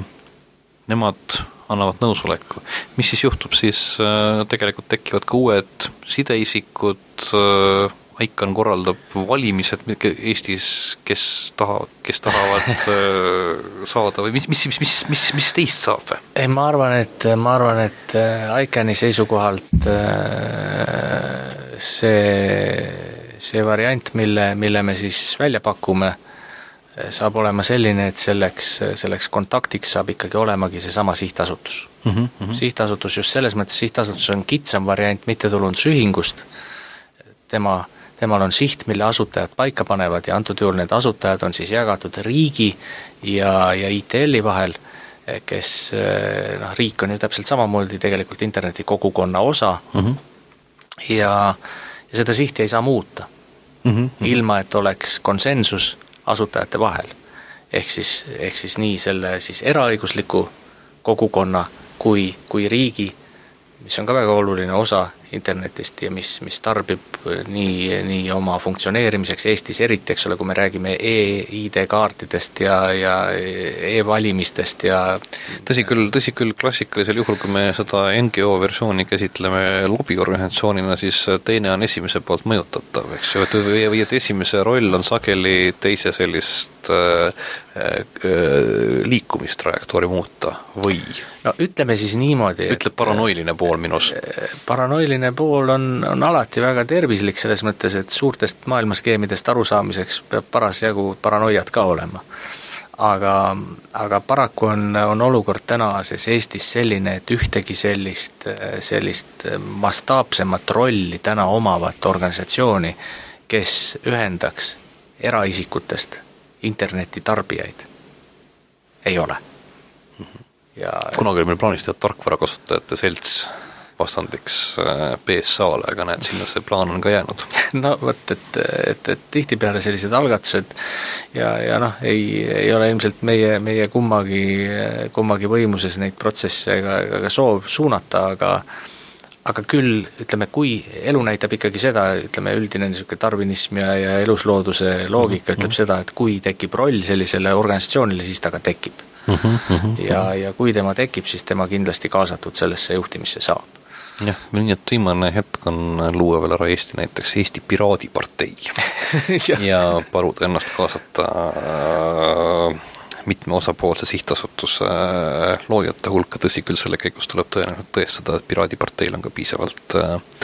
nemad annavad nõusoleku. mis siis juhtub, siis äh, tegelikult tekivad ka uued sideisikud äh,, ICAN korraldab valimised Eestis, kes taha, kes tahavad äh, saada või mis, mis, mis, mis, mis, mis teist saab või? ei, ma arvan, et, ma arvan, et äh, ICAN-i seisukohalt äh, see see variant, mille, mille me siis välja pakume, saab olema selline, et selleks, selleks kontaktiks saab ikkagi olemagi seesama sihtasutus mm. -hmm. sihtasutus just selles mõttes, sihtasutus on kitsam variant mittetulundusühingust, tema, temal on siht, mille asutajad paika panevad ja antud juhul need asutajad on siis jagatud riigi ja, ja ITL-i vahel, kes noh, riik on ju täpselt samamoodi tegelikult internetikogukonna osa mm -hmm. ja ja seda sihti ei saa muuta mm, -hmm. ilma et oleks konsensus asutajate vahel. ehk siis, ehk siis nii selle siis eraõigusliku kogukonna kui, kui riigi, mis on ka väga oluline osa internetist ja mis, mis tarbib nii, nii oma funktsioneerimiseks Eestis eriti, eks ole, kui me räägime e-ID kaartidest ja, ja e-valimistest ja tõsi küll, tõsi küll, klassikalisel juhul, kui me seda NGO versiooni käsitleme lobiorganisatsioonina, siis teine on esimese poolt mõjutatav, eks ju, et või, või et esimese roll on sageli teise sellist äh, äh, liikumistrajektoori muuta või? no ütleme siis niimoodi ütleb paranoiline pool minus. paranoiline pool on, on alati väga tervislik, selles mõttes, et suurtest maailmaskeemidest arusaamiseks peab parasjagu paranoiat ka olema. aga, aga paraku on, on olukord tänases Eestis selline, et ühtegi sellist, sellist mastaapsemat rolli täna omavat organisatsiooni, kes ühendaks eraisikutest internetitarbijaid, ei ole. Ja kunagi oli meil plaanis teha tarkvarakasutajate selts vastandiks BSA-le, äh, aga näed, sinna see plaan on ka jäänud. no vot, et, et, et tihtipeale sellised algatused ja, ja noh, ei, ei ole ilmselt meie, meie kummagi, kummagi võimuses neid protsesse ega, ega ka soov suunata, aga aga küll ütleme, kui elu näitab ikkagi seda, ütleme üldine niisugune tarvinism ja, ja eluslooduse loogika mm -hmm. ütleb mhm. seda, et kui tekib roll sellisele organisatsioonile, siis ta ka tekib mm. -hmm. ja, ja kui tema tekib, siis tema kindlasti kaasatud sellesse juhtimisse saab jah, nii et viimane hetk on luua veel ära Eesti näiteks Eesti Piraadipartei. Ja. ja paluda ennast kaasata äh, mitme osapoolse sihtasutuse äh, loojate hulka, tõsi küll, selle käigus tuleb tõenäoliselt tõestada, et Piraadiparteil on ka piisavalt, äh,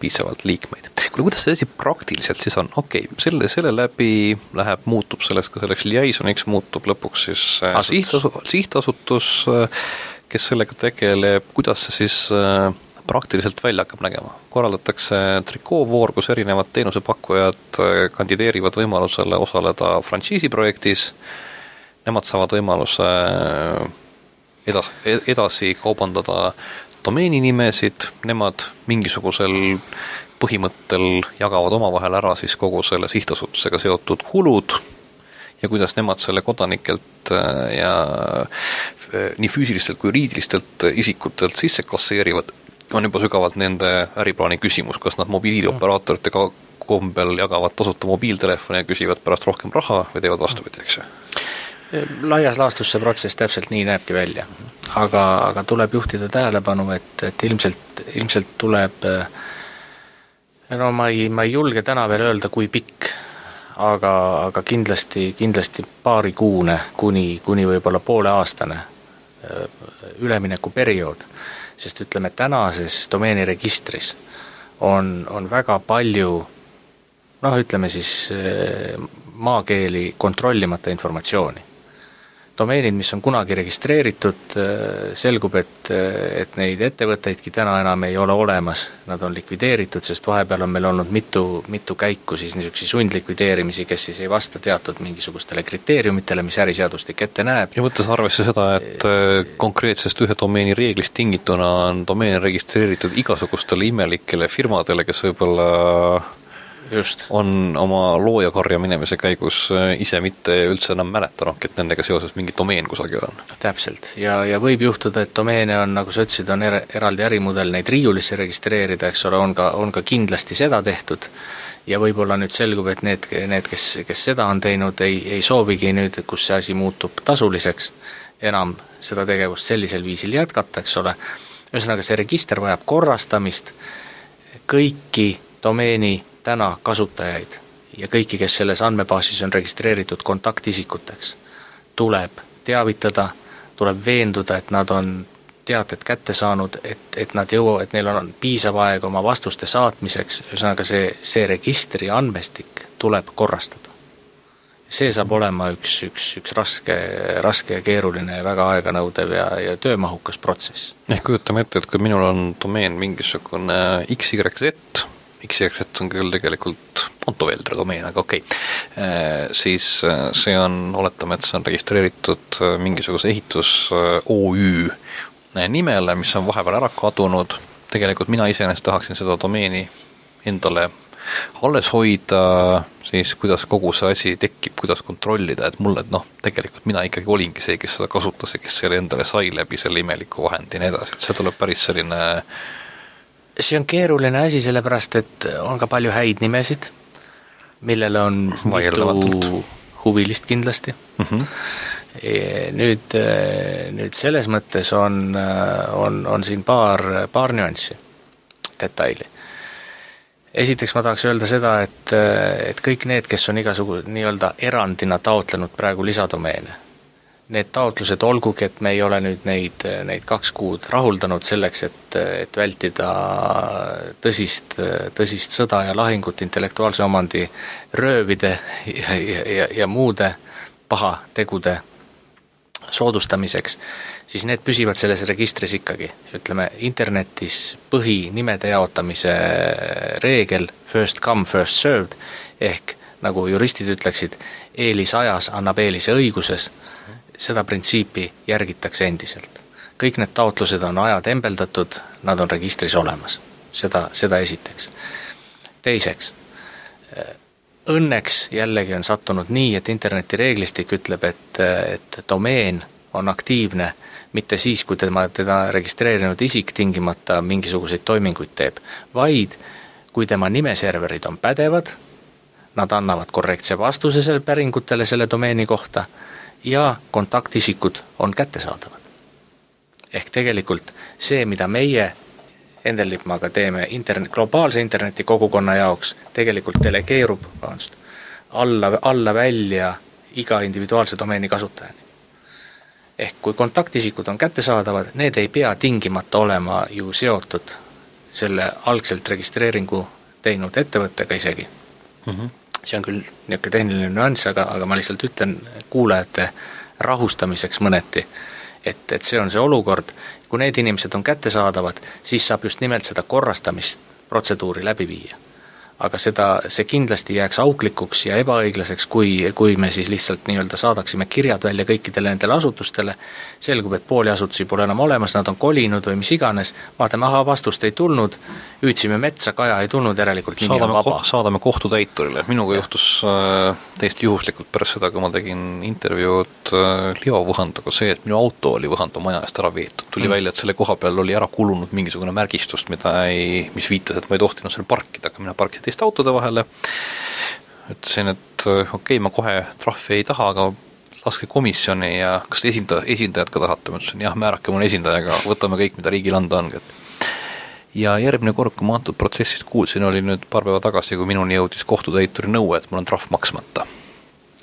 piisavalt liikmeid. kuule, kuidas see asi praktiliselt siis on, okei okay,, selle, selle läbi läheb, muutub sellest ka selleks liaisoniks, muutub lõpuks siis äh, sihtasutus, sihtasutus, kes sellega tegeleb, kuidas see siis praktiliselt välja hakkab nägema? korraldatakse trikoovoor, kus erinevad teenusepakkujad kandideerivad võimalusele osaleda frantsiisiprojektis, nemad saavad võimaluse äh, eda-, edasi kaubandada domeeninimesid, nemad mingisugusel põhimõttel jagavad omavahel ära siis kogu selle sihtasutusega seotud kulud ja kuidas nemad selle kodanikelt äh, ja äh, nii füüsilistelt kui juriidilistelt isikutelt sisse kasseerivad, on juba sügavalt nende äriplaani küsimus, kas nad mobiilioperaatorite kombel jagavad tasuta mobiiltelefone ja küsivad pärast rohkem raha või teevad vastupidi, eks ju laias laastus see protsess täpselt nii näebki välja. aga, aga tuleb juhtida tähelepanu, et, et ilmselt, ilmselt tuleb no ma ei, ma ei julge täna veel öelda, kui pikk, aga, aga kindlasti, kindlasti paarikuune kuni, kuni võib-olla pooleaastane üleminekuperiood, sest ütleme, tänases domeeniregistris on, on väga palju noh, ütleme siis maakeeli kontrollimata informatsiooni domeenid, mis on kunagi registreeritud, selgub, et, et neid ettevõtteidki täna enam ei ole olemas, nad on likvideeritud, sest vahepeal on meil olnud mitu, mitu käiku siis niisuguseid sundlikvideerimisi, kes siis ei vasta teatud mingisugustele kriteeriumitele, mis äriseadustik ette näeb. ja võttes arvesse seda, et konkreetsest ühe domeeni reeglist tingituna on domeen registreeritud igasugustele imelikele firmadele, kes võib-olla just. on oma loojakarja minemise käigus äh, ise mitte üldse enam mäletanudki, et nendega seoses mingi domeen kusagil on. täpselt, ja, ja võib juhtuda, et domeene on, nagu sa ütlesid, on er, eraldi ärimudel neid riiulisse registreerida, eks ole, on ka, on ka kindlasti seda tehtud, ja võib-olla nüüd selgub, et need, need, kes, kes seda on teinud, ei, ei soovigi nüüd, kus see asi muutub tasuliseks, enam seda tegevust sellisel viisil jätkata, eks ole, ühesõnaga see register vajab korrastamist, kõiki domeeni täna kasutajaid ja kõiki, kes selles andmebaasis on registreeritud kontaktisikuteks, tuleb teavitada, tuleb veenduda, et nad on teated kätte saanud, et, et nad jõuavad, et neil on piisav aeg oma vastuste saatmiseks, ühesõnaga see, see registri andmestik tuleb korrastada. see saab olema üks, üks, üks raske, raske ja keeruline ja väga aeganõudev ja, ja töömahukas protsess. ehk kujutame ette, et kui minul on domeen mingisugune XYZ, XYZ on küll tegelikult Ponto Veldre domeen, aga okei. Okay.. Äh, siis äh, see on, oletame, et see on registreeritud äh, mingisuguse ehitus OÜ nimele, mis on vahepeal ära kadunud, tegelikult mina iseenesest tahaksin seda domeeni endale alles hoida, siis kuidas kogu see asi tekib, kuidas kontrollida, et mulle, noh, tegelikult mina ikkagi olingi see, kes seda kasutas ja kes selle endale sai läbi selle imeliku vahendi ja nii edasi, et see tuleb päris selline äh, see on keeruline asi, sellepärast et on ka palju häid nimesid, millel on mitu huvilist kindlasti mm. -hmm. Nüüd, nüüd selles mõttes on, on, on siin paar, paar nüanssi, detaili. esiteks ma tahaks öelda seda, et, et kõik need, kes on igasugu nii-öelda erandina taotlenud praegu lisadomeene need taotlused, olgugi et me ei ole nüüd neid, neid kaks kuud rahuldanud selleks, et, et vältida tõsist, tõsist sõda ja lahingut intellektuaalse omandi röövide ja, ja, ja, ja muude pahategude soodustamiseks, siis need püsivad selles registris ikkagi. ütleme, internetis põhinimede jaotamise reegel first come, first served, ehk nagu juristid ütleksid, eelis ajas annab eelise õiguses seda printsiipi järgitakse endiselt. kõik need taotlused on ajatembeldatatud, nad on registris olemas, seda, seda esiteks. teiseks, õnneks jällegi on sattunud nii, et internetireeglistik ütleb, et, et domeen on aktiivne mitte siis, kui tema, teda registreerinud isik tingimata mingisuguseid toiminguid teeb, vaid kui tema nimeserverid on pädevad, nad annavad korrektse vastuse selle päringutele selle domeeni kohta ja kontaktisikud on kättesaadavad. ehk tegelikult see, mida meie Endel-Lippmaaga teeme internet, globaalse interneti kogukonna jaoks, tegelikult delegeerub, vabandust, alla, alla välja iga individuaalse domeeni kasutajani. ehk kui kontaktisikud on kättesaadavad, need ei pea tingimata olema ju seotud selle algselt registreeringu teinud ettevõttega isegi mm. -hmm see on küll niisugune tehniline nüanss, aga, aga ma lihtsalt ütlen kuulajate rahustamiseks mõneti, et, et see on see olukord, kui need inimesed on kättesaadavad, siis saab just nimelt seda korrastamist, protseduuri läbi viia aga seda, see kindlasti jääks auklikuks ja ebaõiglaseks, kui, kui me siis lihtsalt nii-öelda saadaksime kirjad välja kõikidele nendele asutustele, selgub, et pooli asutusi pole enam olemas, nad on kolinud või mis iganes, vaatame, ahaa, vastust ei tulnud, hüüdsime metsa, kaja ei tulnud, järelikult nimi saadame on vaba. saadame kohtutäiturile, minuga ja. juhtus äh, täiesti juhuslikult pärast seda, kui ma tegin intervjuud äh, Leo Võhandaga, see, et minu auto oli Võhanda maja eest ära veetud, tuli mm. välja, et selle koha peal oli ära kulunud mingisugune märgistus, mida ei, mis viitas, et ma ei tohtinud seal parkida, aga mina parkisin teiste autode vahele, ütlesin, et okei okay,, ma kohe trahvi ei taha, aga laske komisjoni ja kas te esindaja, esindajad ka tahate, ma ütlesin jah, määrake mulle esindajaga, võtame kõik, mida riigil anda on, et. Ja järgmine kord, kui ma antud protsessist kuulsin, oli nüüd paar päeva tagasi, kui minuni jõudis kohtutäituri nõue, et mul on trahv maksmata.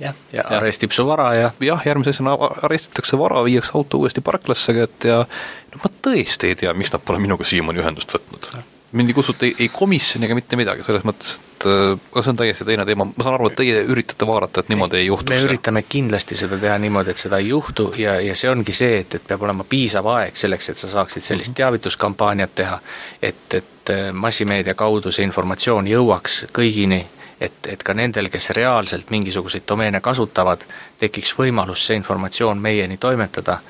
jah, ja, ja arestib su vara ja jah, järgmise asjana arestitakse vara, viiakse auto uuesti parklasse, et ja no ma tõesti ei tea, miks nad pole minuga siiamaani ühendust võtnud mind ei kutsuta ei, ei komisjoni ega mitte midagi, selles mõttes, et äh, see on täiesti teine teema, ma saan aru, et teie üritate vaadata, et niimoodi ei juhtuks. me üritame kindlasti seda teha niimoodi, et seda ei juhtu ja, ja see ongi see, et, et peab olema piisav aeg selleks, et sa saaksid sellist mhm. teavituskampaaniat teha, et, et äh, massimeedia kaudu see informatsioon jõuaks kõigini, et, et ka nendel, kes reaalselt mingisuguseid domeene kasutavad, tekiks võimalus see informatsioon meieni toimetada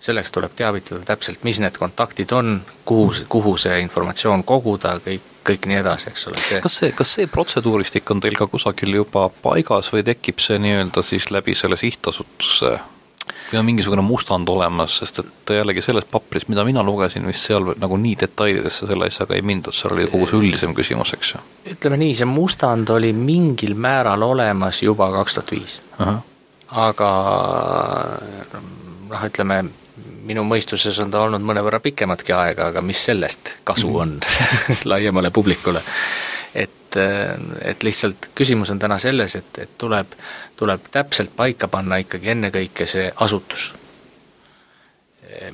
selleks tuleb teavitada täpselt, mis need kontaktid on, kuhu, kuhu see informatsioon koguda, kõik, kõik nii edasi, eks ole, see kas see, kas see protseduuristik on teil ka kusagil juba paigas või tekib see nii-öelda siis läbi selle sihtasutuse või on mingisugune mustand olemas, sest et jällegi selles papris, mida mina lugesin, vist seal nagu nii detailidesse selle asjaga ei mindud, seal oli kogu see üldisem küsimus, eks ju? ütleme nii, see mustand oli mingil määral olemas juba kaks tuhat viis. aga noh, ütleme minu mõistuses on ta olnud mõnevõrra pikematki aega, aga mis sellest kasu mhm. on laiemale publikule. et, et lihtsalt küsimus on täna selles, et, et tuleb, tuleb täpselt paika panna ikkagi ennekõike see asutus,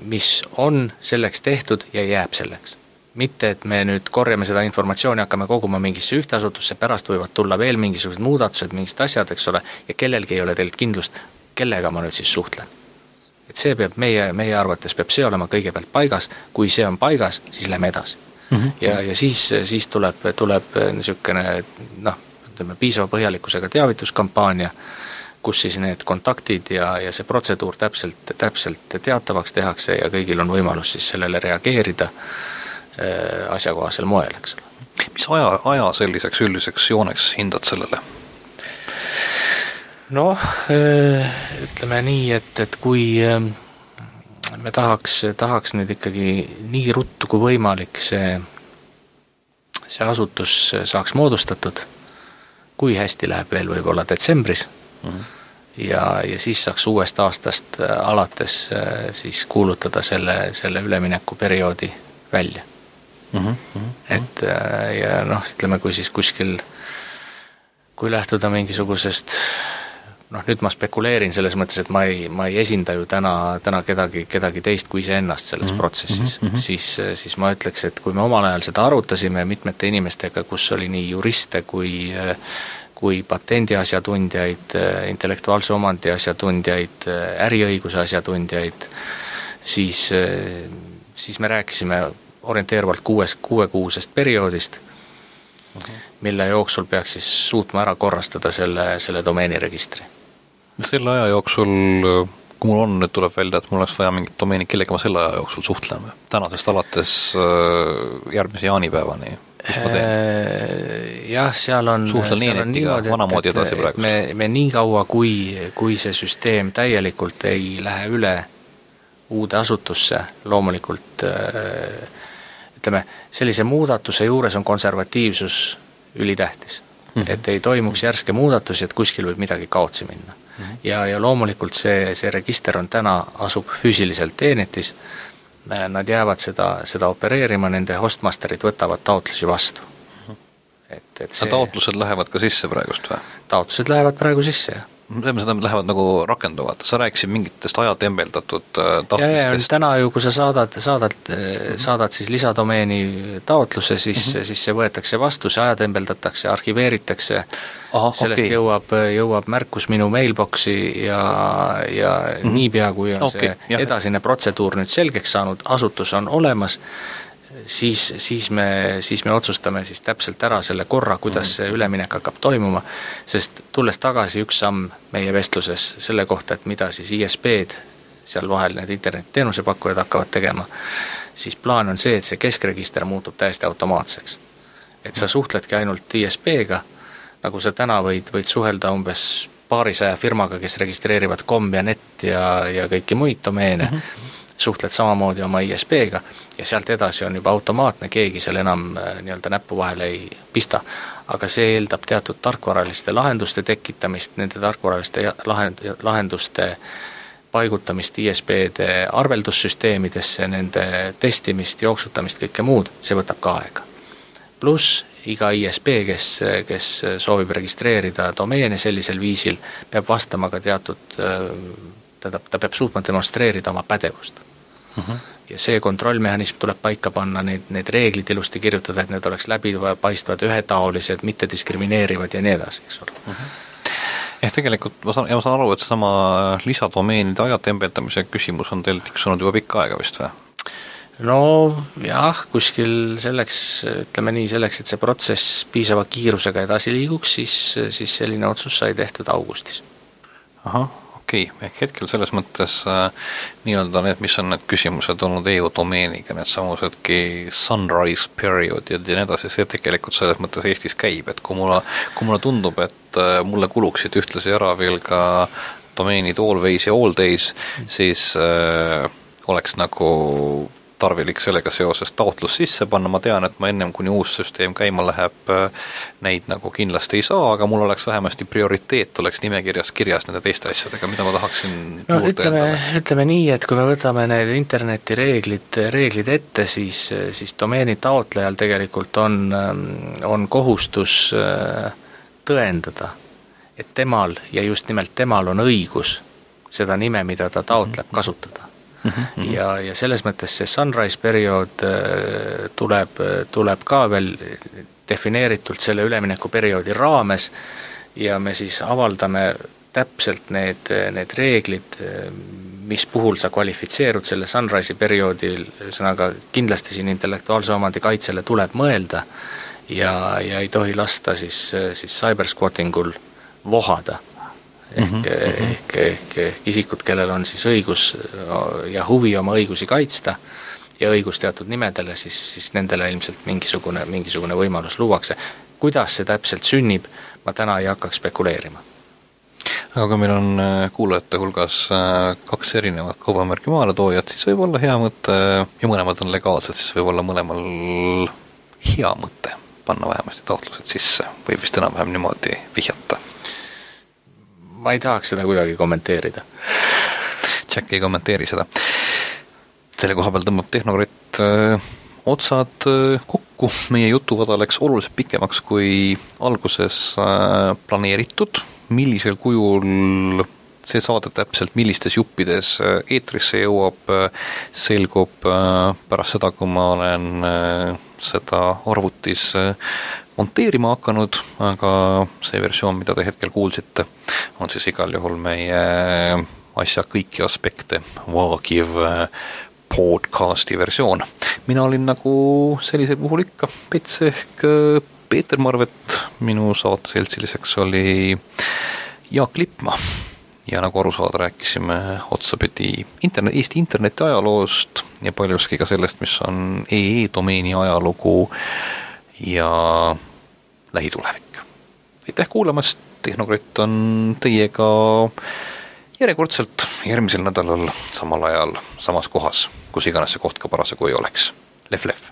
mis on selleks tehtud ja jääb selleks mitte, et me nüüd korjame seda informatsiooni, hakkame koguma mingisse ühte asutusse, pärast võivad tulla veel mingisugused muudatused, mingid asjad, eks ole, ja kellelgi ei ole tegelikult kindlust, kellega ma nüüd siis suhtlen et see peab meie, meie arvates peab see olema kõigepealt paigas, kui see on paigas, siis lähme edasi mm. -hmm. ja, ja siis, siis tuleb, tuleb niisugune noh, ütleme piisava põhjalikkusega teavituskampaania, kus siis need kontaktid ja, ja see protseduur täpselt, täpselt teatavaks tehakse ja kõigil on võimalus siis sellele reageerida äh, asjakohasel moel, eks ole. mis aja, aja selliseks üldiseks jooneks hindad sellele? Noh, ütleme nii, et, et kui me tahaks, tahaks nüüd ikkagi nii ruttu kui võimalik see, see asutus saaks moodustatud, kui hästi läheb veel võib-olla detsembris mm, -hmm. ja, ja siis saaks uuest aastast alates siis kuulutada selle, selle üleminekuperioodi välja mm. -hmm. et ja noh, ütleme, kui siis kuskil, kui lähtuda mingisugusest noh, nüüd ma spekuleerin selles mõttes, et ma ei, ma ei esinda ju täna, täna kedagi, kedagi teist kui iseennast selles mm -hmm. protsessis mm, -hmm. siis, siis ma ütleks, et kui me omal ajal seda arutasime mitmete inimestega, kus oli nii juriste kui kui patendi asjatundjaid, intellektuaalse omandi asjatundjaid, äriõiguse asjatundjaid, siis, siis me rääkisime orienteeruvalt kuues, kuuekuusest perioodist -hmm. mille jooksul peaks siis suutma ära korrastada selle, selle domeeniregistri selle aja jooksul, kui mul on, nüüd tuleb välja, et mul oleks vaja mingit domeeni, kellega ma selle aja jooksul suhtlen või? tänasest alates äh, järgmise jaanipäevani, mis ma teen? Äh, jah, seal on suhtlen Neenetiga vanamoodi edasi praegu. me, me nii kaua, kui, kui see süsteem täielikult ei lähe üle uude asutusse, loomulikult äh, ütleme, sellise muudatuse juures on konservatiivsus ülitähtis mm. -hmm. et ei toimuks järske muudatusi, et kuskil võib midagi kaotsi minna. Ja, ja loomulikult see, see register on täna, asub füüsiliselt Teenetis, nad jäävad seda, seda opereerima, nende hostmasterid võtavad taotlusi vastu. -hmm. et, et see taotlused lähevad ka sisse praegust või? taotlused lähevad praegu sisse, jah seda lähevad nagu rakenduvad, sa rääkisid mingitest ajatembeldatatud äh, tahtmistest. täna ju, kui sa saadad, saadad mm, -hmm. saadad siis lisadomeeni taotluse, siis mm, -hmm. siis see võetakse vastu, see ajatembeldatakse, arhiveeritakse, sellest okay. jõuab, jõuab märkus minu mailbox'i ja, ja mm -hmm. niipea, kui on okay, see jah. edasine protseduur nüüd selgeks saanud, asutus on olemas, siis, siis me, siis me otsustame siis täpselt ära selle korra, kuidas see üleminek hakkab toimuma, sest tulles tagasi üks samm meie vestluses selle kohta, et mida siis ISP-d, seal vahel need internetiteenuse pakkujad hakkavad tegema, siis plaan on see, et see keskregister muutub täiesti automaatseks. et sa suhtledki ainult ISP-ga, nagu sa täna võid, võid suhelda umbes paarisaja firmaga, kes registreerivad kom ja net ja, ja kõiki muid domeene mm, -hmm suhtled samamoodi oma ISP-ga ja sealt edasi on juba automaatne, keegi seal enam äh, nii-öelda näppu vahele ei pista. aga see eeldab teatud tarkvaraliste lahenduste tekitamist, nende tarkvaraliste lahend-, lahenduste paigutamist ISP-de arveldussüsteemidesse, nende testimist, jooksutamist, kõike muud, see võtab ka aega. pluss iga ISP, kes, kes soovib registreerida domeene sellisel viisil, peab vastama ka teatud, äh, tähendab, ta peab suutma demonstreerida oma pädevust mm. -hmm. ja see kontrollmehhanism tuleb paika panna, need, need reeglid ilusti kirjutada, et need oleks läbipaistvad, ühetaolised, mittediskrimineerivad ja nii edasi, eks ole mm. -hmm ehk tegelikult ma saan, ma saan aru, et seesama lisadomeenide ajatembeldamise küsimus on teil tiksunud juba pikka aega vist või? nojah, kuskil selleks, ütleme nii, selleks, et see protsess piisava kiirusega edasi liiguks, siis, siis selline otsus sai tehtud augustis. ahah okei okay., ehk hetkel selles mõttes äh, nii-öelda need, mis on need küsimused olnud EU domeeniga, needsamusedki sunrise period ja nii edasi, see tegelikult selles mõttes Eestis käib, et kui mulle, kui mulle tundub, et äh, mulle kuluksid ühtlasi ära veel ka domeenid always ja all days, siis äh, oleks nagu tarvilik sellega seoses taotlus sisse panna, ma tean, et ma ennem, kuni uus süsteem käima läheb, neid nagu kindlasti ei saa, aga mul oleks vähemasti prioriteet oleks nimekirjas kirjas nende teiste asjadega, mida ma tahaksin no ütleme, ütleme nii, et kui me võtame need internetireeglid, reeglid ette, siis, siis domeeni taotlejal tegelikult on, on kohustus äh, tõendada, et temal ja just nimelt temal on õigus seda nime, mida ta taotleb, mhm. kasutada mm. -hmm. ja, ja selles mõttes see sunrise periood äh, tuleb, tuleb ka veel defineeritult selle üleminekuperioodi raames ja me siis avaldame täpselt need, need reeglid, mis puhul sa kvalifitseerud selle sunrise'i perioodil, ühesõnaga kindlasti siin intellektuaalse omandi kaitsele tuleb mõelda ja, ja ei tohi lasta siis, siis cybersquatting ul vohada ehk mm, -hmm. ehk, ehk, ehk isikud, kellel on siis õigus ja huvi oma õigusi kaitsta ja õigus teatud nimedele, siis, siis nendele ilmselt mingisugune, mingisugune võimalus luuakse. kuidas see täpselt sünnib, ma täna ei hakkaks spekuleerima. aga meil on äh, kuulajate hulgas äh, kaks erinevat kaubamärki maaletoojat, siis võib olla hea mõte ja mõlemad on legaalsed, siis võib olla mõlemal hea mõte panna vähemasti taotlused sisse, võib vist enam-vähem niimoodi vihjata ma ei tahaks seda kuidagi kommenteerida. Jack ei kommenteeri seda. selle koha peal tõmbab Tehnokratt äh, otsad äh, kokku, meie jutuvada läks oluliselt pikemaks kui alguses äh, planeeritud, millisel kujul see saade täpselt, millistes juppides eetrisse jõuab, selgub pärast seda, kui ma olen seda arvutis monteerima hakanud, aga see versioon, mida te hetkel kuulsite, on siis igal juhul meie asja kõiki aspekte vaagiv podcasti versioon. mina olin nagu sellisel puhul ikka Pets ehk Peeter Marvet, minu saateseltsiliseks oli Jaak Lippmaa. Ja nagu aru saada, rääkisime otsapidi internet, Eesti interneti ajaloost ja paljuski ka sellest, mis on EE domeeni ajalugu ja lähitulevik. aitäh kuulamast, Tehnokratt on teiega järjekordselt järgmisel nädalal samal ajal samas kohas, kus iganes see koht ka parasjagu ei oleks. Lehv-lehv!